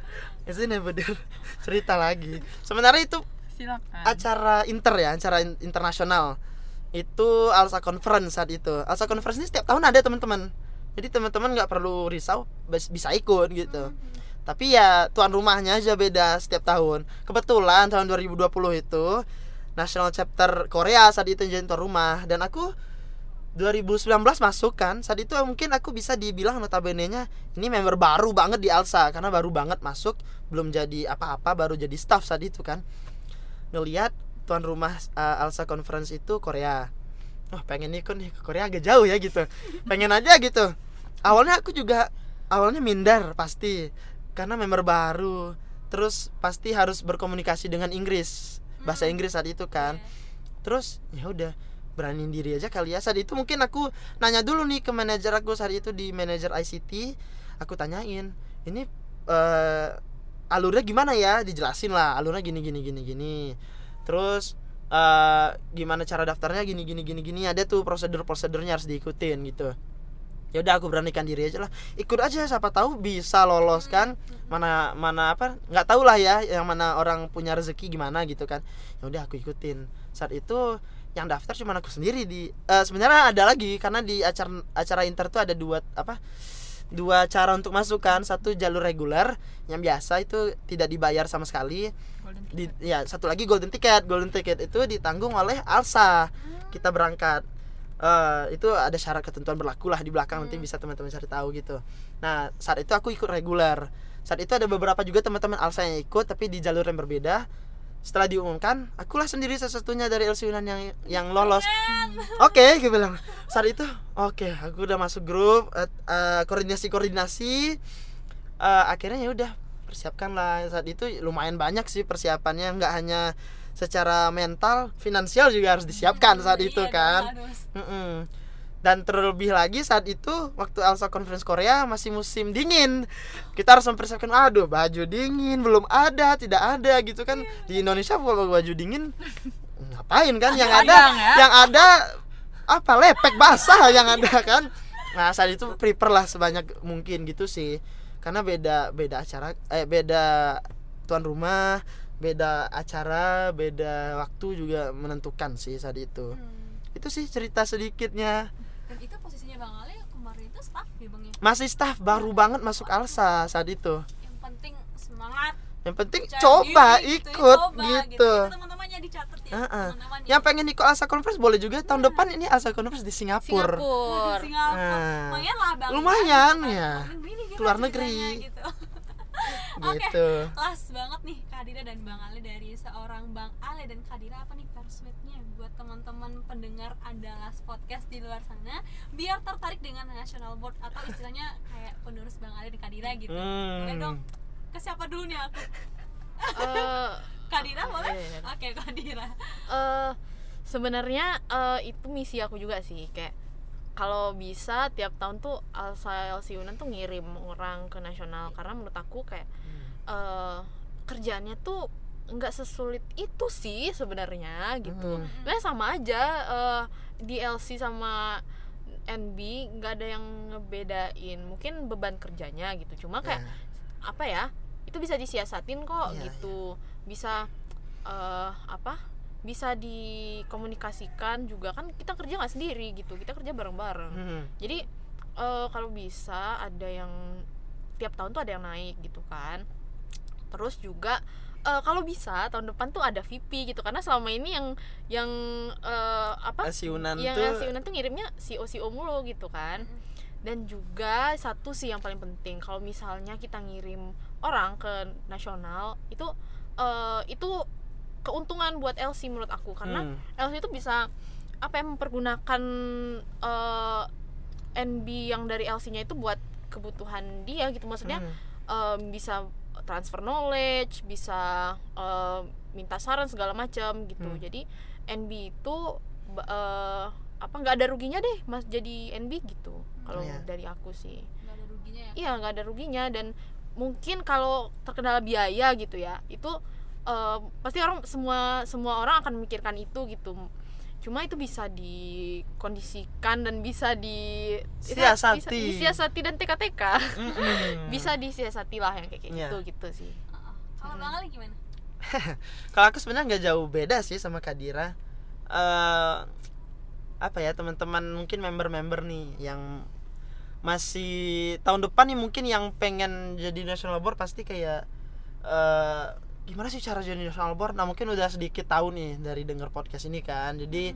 itu nih bener cerita lagi sebenarnya itu Silakan. acara inter ya acara in- internasional itu Alsa Conference saat itu. Alsa Conference ini setiap tahun ada teman-teman. Jadi teman-teman nggak perlu risau bisa ikut gitu. Tapi ya tuan rumahnya aja beda setiap tahun. Kebetulan tahun 2020 itu national chapter Korea saat itu jadi tuan rumah. Dan aku 2019 masuk kan saat itu mungkin aku bisa dibilang notabene nya ini member baru banget di Alsa. Karena baru banget masuk belum jadi apa-apa baru jadi staff saat itu kan. Ngelihat tuan rumah uh, Alsa Conference itu Korea. Wah pengen ikut nih ke Korea agak jauh ya gitu. Pengen aja gitu. Awalnya aku juga awalnya minder pasti. Karena member baru. Terus pasti harus berkomunikasi dengan Inggris. Bahasa Inggris saat itu kan. Terus ya udah beraniin diri aja kali ya. Saat itu mungkin aku nanya dulu nih ke manajer aku saat itu di manajer ICT aku tanyain ini eh alurnya gimana ya? Dijelasin lah alurnya gini gini gini gini terus eh gimana cara daftarnya? Gini gini gini gini. Ada tuh prosedur prosedurnya harus diikutin gitu. Ya udah aku beranikan diri aja lah. Ikut aja siapa tahu bisa lolos kan. Mana mana apa nggak tahu lah ya yang mana orang punya rezeki gimana gitu kan. Ya udah aku ikutin. Saat itu yang daftar cuma aku sendiri di eh, sebenarnya ada lagi karena di acara acara inter tuh ada dua apa dua cara untuk masuk kan. Satu jalur reguler yang biasa itu tidak dibayar sama sekali di ya satu lagi golden ticket. Golden ticket itu ditanggung oleh Alsa. Kita berangkat. Eh, itu ada syarat ketentuan berlaku lah di belakang nanti bisa teman-teman cari tahu gitu. Nah saat itu aku ikut reguler. Saat itu ada beberapa juga teman-teman Alsa yang ikut tapi di jalur yang berbeda. Setelah diumumkan akulah sendiri satu-satunya dari LC Unan yang yang lolos. Oke gue bilang. Saat itu oke aku udah masuk grup eh, eh, koordinasi koordinasi Eh, akhirnya ya udah persiapkan lah saat itu lumayan banyak sih persiapannya nggak hanya secara mental finansial juga harus disiapkan saat itu Iya, kan. harus. Mm-mm. dan terlebih lagi saat itu waktu Alsa Conference Korea masih musim dingin. Kita harus mempersiapkan aduh baju dingin belum ada tidak ada gitu kan. Di Indonesia kalau baju dingin ngapain kan? Yang ada ya. yang ada apa lepek basah yang ada kan? Nah saat itu prepare lah sebanyak mungkin gitu sih karena beda beda acara eh beda tuan rumah beda acara beda waktu juga menentukan sih saat itu. Hmm. itu sih cerita sedikitnya. Dan itu posisinya Bang Ali kemarin itu staff ya Bang ya. masih staff baru banget masuk Alsa saat itu. Yang penting semangat. yang penting coba diri gitu, ikut coba, gitu, Itu teman-temannya dicatat ya. Heeh. Teman-teman ya. yang pengen ikut Alsa Conference boleh juga tahun depan ini Alsa Conference di Singapura, Singapura Singapura. Nah. Lumayan lah Bang. Lumayan, Gitu ya. Keluar negeri. Gitu. Oke. gitu Last banget nih Kadira dan Bang Ali dari seorang Bang Ali dan Kadira apa nih persuade-nya buat teman-teman pendengar Andalas podcast di luar sana biar tertarik dengan National Board atau istilahnya kayak penerus Bang Ali dan Kadira gitu. Hmm. Boleh dong. Ke siapa dulu nih aku? Eh, Kadira boleh? Iya, iya. Oke, Kadira. eh, sebenarnya eh, itu misi aku juga sih kayak kalau bisa tiap tahun tuh Alsa LC Unan tuh ngirim orang ke nasional karena menurut aku kayak eh, kerjaannya tuh nggak sesulit itu sih sebenarnya gitu Hmm. Sebenarnya sama aja eh, di LC sama NB nggak ada yang ngebedain mungkin beban kerjanya gitu cuma kayak Ya. apa ya itu bisa disiasatin kok Iya, gitu bisa eh apa bisa dikomunikasikan juga. Kan kita kerja nggak sendiri gitu kita kerja bareng-bareng. Hmm. jadi eh, kalau bisa ada yang tiap tahun tuh ada yang naik gitu kan. Terus juga eh, kalau bisa tahun depan tuh ada VP gitu. Karena selama ini yang yang eh, apa LC Unan yang tuh LC Unan tuh ngirimnya CEO CEO mulu gitu kan. Dan juga satu sih yang paling penting. Kalau misalnya kita ngirim orang ke nasional itu eh, itu keuntungan buat LC menurut aku karena Hmm. LC itu bisa apa ya mempergunakan eh, NB yang dari LC-nya itu buat kebutuhan dia gitu maksudnya Hmm. em, bisa transfer knowledge bisa em, minta saran segala macam gitu Hmm. jadi NB itu eh, apa nggak ada ruginya deh mas jadi NB gitu kalau Iya. dari aku sih Gak ada ruginya ya. iya nggak ada ruginya dan mungkin kalau terkendala biaya gitu ya itu eh, pasti orang semua semua orang akan memikirkan itu gitu cuma itu bisa dikondisikan dan bisa di Siasati. bisa disiasati dan TK-TK Mm-mm. bisa disiasati lah yang kayak gitu gitu sih Heeh. Kalau Bang Ali gimana? kalau aku sebenarnya nggak jauh beda sih sama Kadira eh apa ya teman-teman mungkin member-member nih yang masih tahun depan nih mungkin yang pengen jadi national board pasti kayak eh gimana sih cara jadi national board? Nah mungkin udah sedikit tahu nih dari denger podcast ini kan. Jadi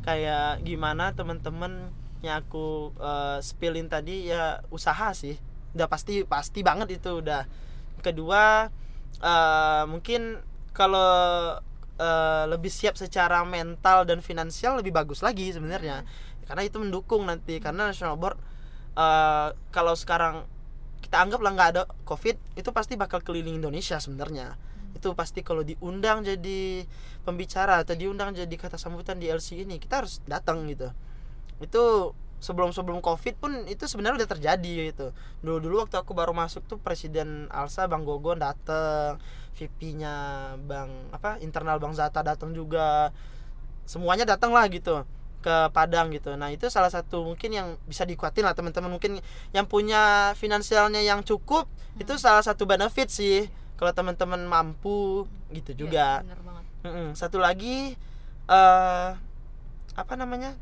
kayak gimana teman-teman yang aku eh, spillin tadi ya usaha sih. Udah pasti pasti banget itu udah. Kedua eh, mungkin kalau eh, lebih siap secara mental dan finansial lebih bagus lagi sebenarnya. Karena itu mendukung nanti. Karena national board eh, kalau sekarang kita anggap lah nggak ada covid itu pasti bakal keliling Indonesia sebenarnya. Itu pasti kalau diundang jadi pembicara atau diundang jadi kata sambutan di LC ini kita harus datang gitu. Itu sebelum sebelum covid pun itu sebenarnya udah terjadi gitu. Dulu dulu waktu aku baru masuk tuh presiden Alsa bang Gogon dateng VP-nya bang apa internal bang Zata datang juga. Semuanya datang lah gitu ke Padang gitu. Nah itu salah satu mungkin yang bisa dikuatin lah teman-teman. Mungkin yang punya finansialnya yang cukup itu salah satu benefit sih kalau teman-teman mampu gitu juga. Iya, bener banget. Satu lagi eh apa namanya?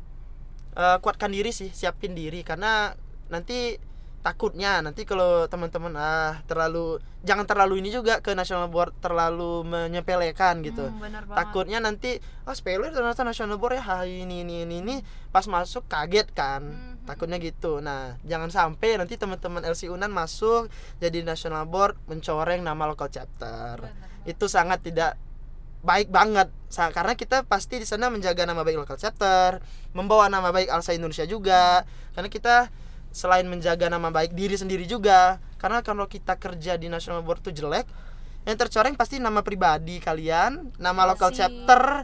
Eh, kuatkan diri sih, siapin diri. Karena nanti takutnya nanti kalau teman-teman ah terlalu jangan terlalu ini juga ke national board terlalu menyepelekan gitu. Hmm, bener. Takutnya nanti oh sepele ternyata national board ya ah, ini ini ini ini pas masuk kaget kan. Mhm. Takutnya gitu. Nah, jangan sampai nanti teman-teman LC Unan masuk jadi national board mencoreng nama local chapter Benar. itu sangat tidak baik banget karena kita pasti di sana menjaga nama baik local chapter membawa nama baik Alsa Indonesia juga karena kita selain menjaga nama baik diri sendiri juga. Karena kalau kita kerja di national board tuh jelek yang tercoreng pasti nama pribadi kalian nama Iya local sih. chapter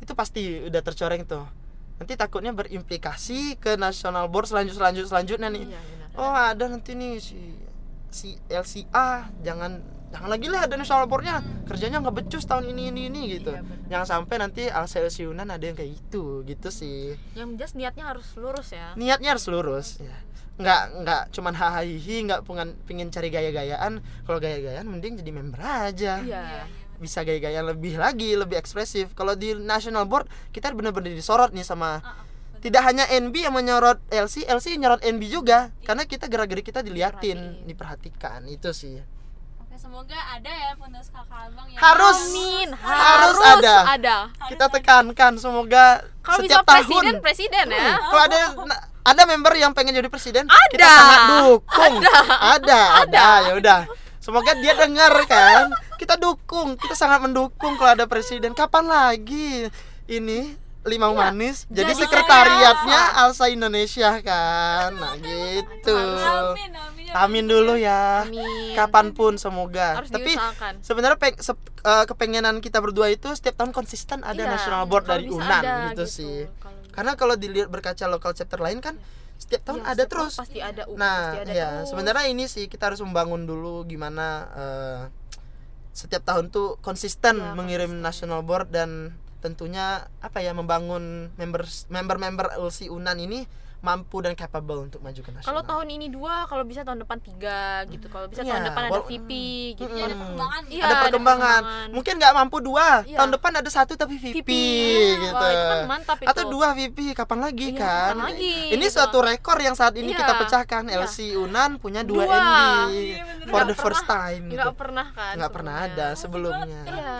itu pasti udah tercoreng tuh. Nanti takutnya berimplikasi ke national board selanjut selanjut selanjutnya nih. Iya, bener. oh ada nanti nih si si LCA jangan jangan lagi lah ada national boardnya. Kerjanya nggak becus tahun ini ini ini gitu. Iya, benar. jangan sampai nanti Alsa Yunan ada yang kayak gitu gitu sih. Yang jelas niatnya harus lurus ya. Niatnya harus lurus ya nggak nggak cuman hahaha nggak pengen pingin cari gaya-gayaan. Kalau gaya-gayaan mending jadi member aja. Iya. Bisa gaya-gayaan lebih lagi lebih ekspresif. Kalau di national board kita bener-bener disorot nih sama tidak hanya NB yang menyorot LC LC nyorot NB juga. Karena kita gerak-gerik kita diliatin diperhatikan. Itu sih. Semoga ada ya Fundas kakak abang yang Harus. Amin. Harus ada. ada. Kita tekankan semoga kalau bisa setiap presiden tahun. presiden ya. Kalau ada ada member yang pengen jadi presiden? Ada. kita sangat dukung. Ada. Ada, ya udah. Semoga dia dengar kan? Kita dukung. Kita sangat mendukung kalau ada presiden. Kapan lagi? Ini limau manis. Jadi, jadi sekretariatnya Alsa Indonesia kan? Nah gitu. Amin, amin, ya amin dulu ya. Amin. kapan pun semoga. Harus tapi diusahakan. sebenarnya peng- sep- eh, kepengenan kita berdua itu setiap tahun konsisten ada Iya, national board dari Unan ada gitu, sih. Kalau- karena kalau dilihat berkaca lokal chapter lain kan setiap tahun Iya, ada setiap terus pasti ada uh, pasti nah ada ya terus. sebenarnya ini sih kita harus membangun dulu gimana eh, setiap tahun tuh konsisten Iya, mengirim konsisten. national board dan tentunya apa ya membangun members member-member LC Unan ini mampu dan capable untuk maju ke nasional kalau tahun ini dua kalau bisa tahun depan tiga gitu kalau bisa Iya, tahun depan ada VP gitu Mm-mm. ada perkembangan Iya, ada ada perkembangan. Mungkin nggak mampu dua, Iya. tahun depan ada satu tapi VP, VP. gitu. Wah, itu kan mantap itu. Atau dua VP, kapan lagi Iya, kan? kapan lagi, Ini gitu. suatu rekor yang saat ini Iya. kita pecahkan. Iya. LC Unan punya dua, Dua. ND Iya, bener. for Nggak the first pernah- time. nggak Gitu. pernah kan Nggak pernah ada sebelumnya. Iya.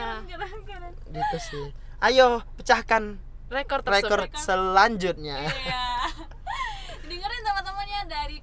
Gitu sih. Ayo pecahkan rekor rekor selanjutnya. Iya.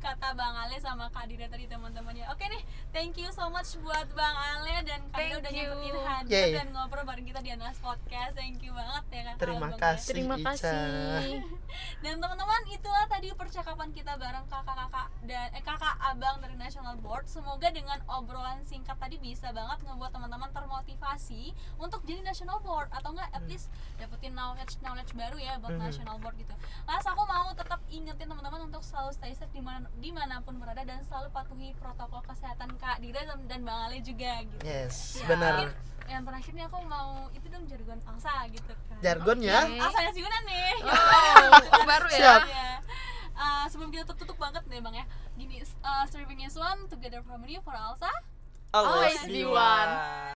Kata Bang Ale sama Kak Dida tadi teman-temannya. Oke nih, thank you so much buat Bang Ale dan Kak udah nyempetin hadir Yay. dan ngobrol bareng kita di Anas Podcast. Thank you banget ya Kak Terima Abang ya. kasih. terima Ica. kasih Dan teman-teman, itulah tadi percakapan kita bareng kakak-kakak dan eh, kakak abang dari National Board. Semoga dengan obrolan singkat tadi bisa banget ngebuat teman-teman termotivasi untuk jadi National Board atau enggak at least dapetin knowledge knowledge baru ya buat Mhm. National Board gitu. Las aku mau tetap ingetin teman-teman untuk selalu stay safe di mana, di mana pun berada dan selalu patuhi protokol kesehatan Kak Dira dan- dan Bang Ale juga gitu. Yes, Ya, benar. Yang terakhir nih aku mau itu dong jargon angsa gitu kan. Jargonnya? Oke. Asalnya si Yunan nih. oh baru ya Siap. Ya. Uh, sebelum kita tutup banget nih bang ya Gini, uh, Serving is one, together from you for Alsa Always be one.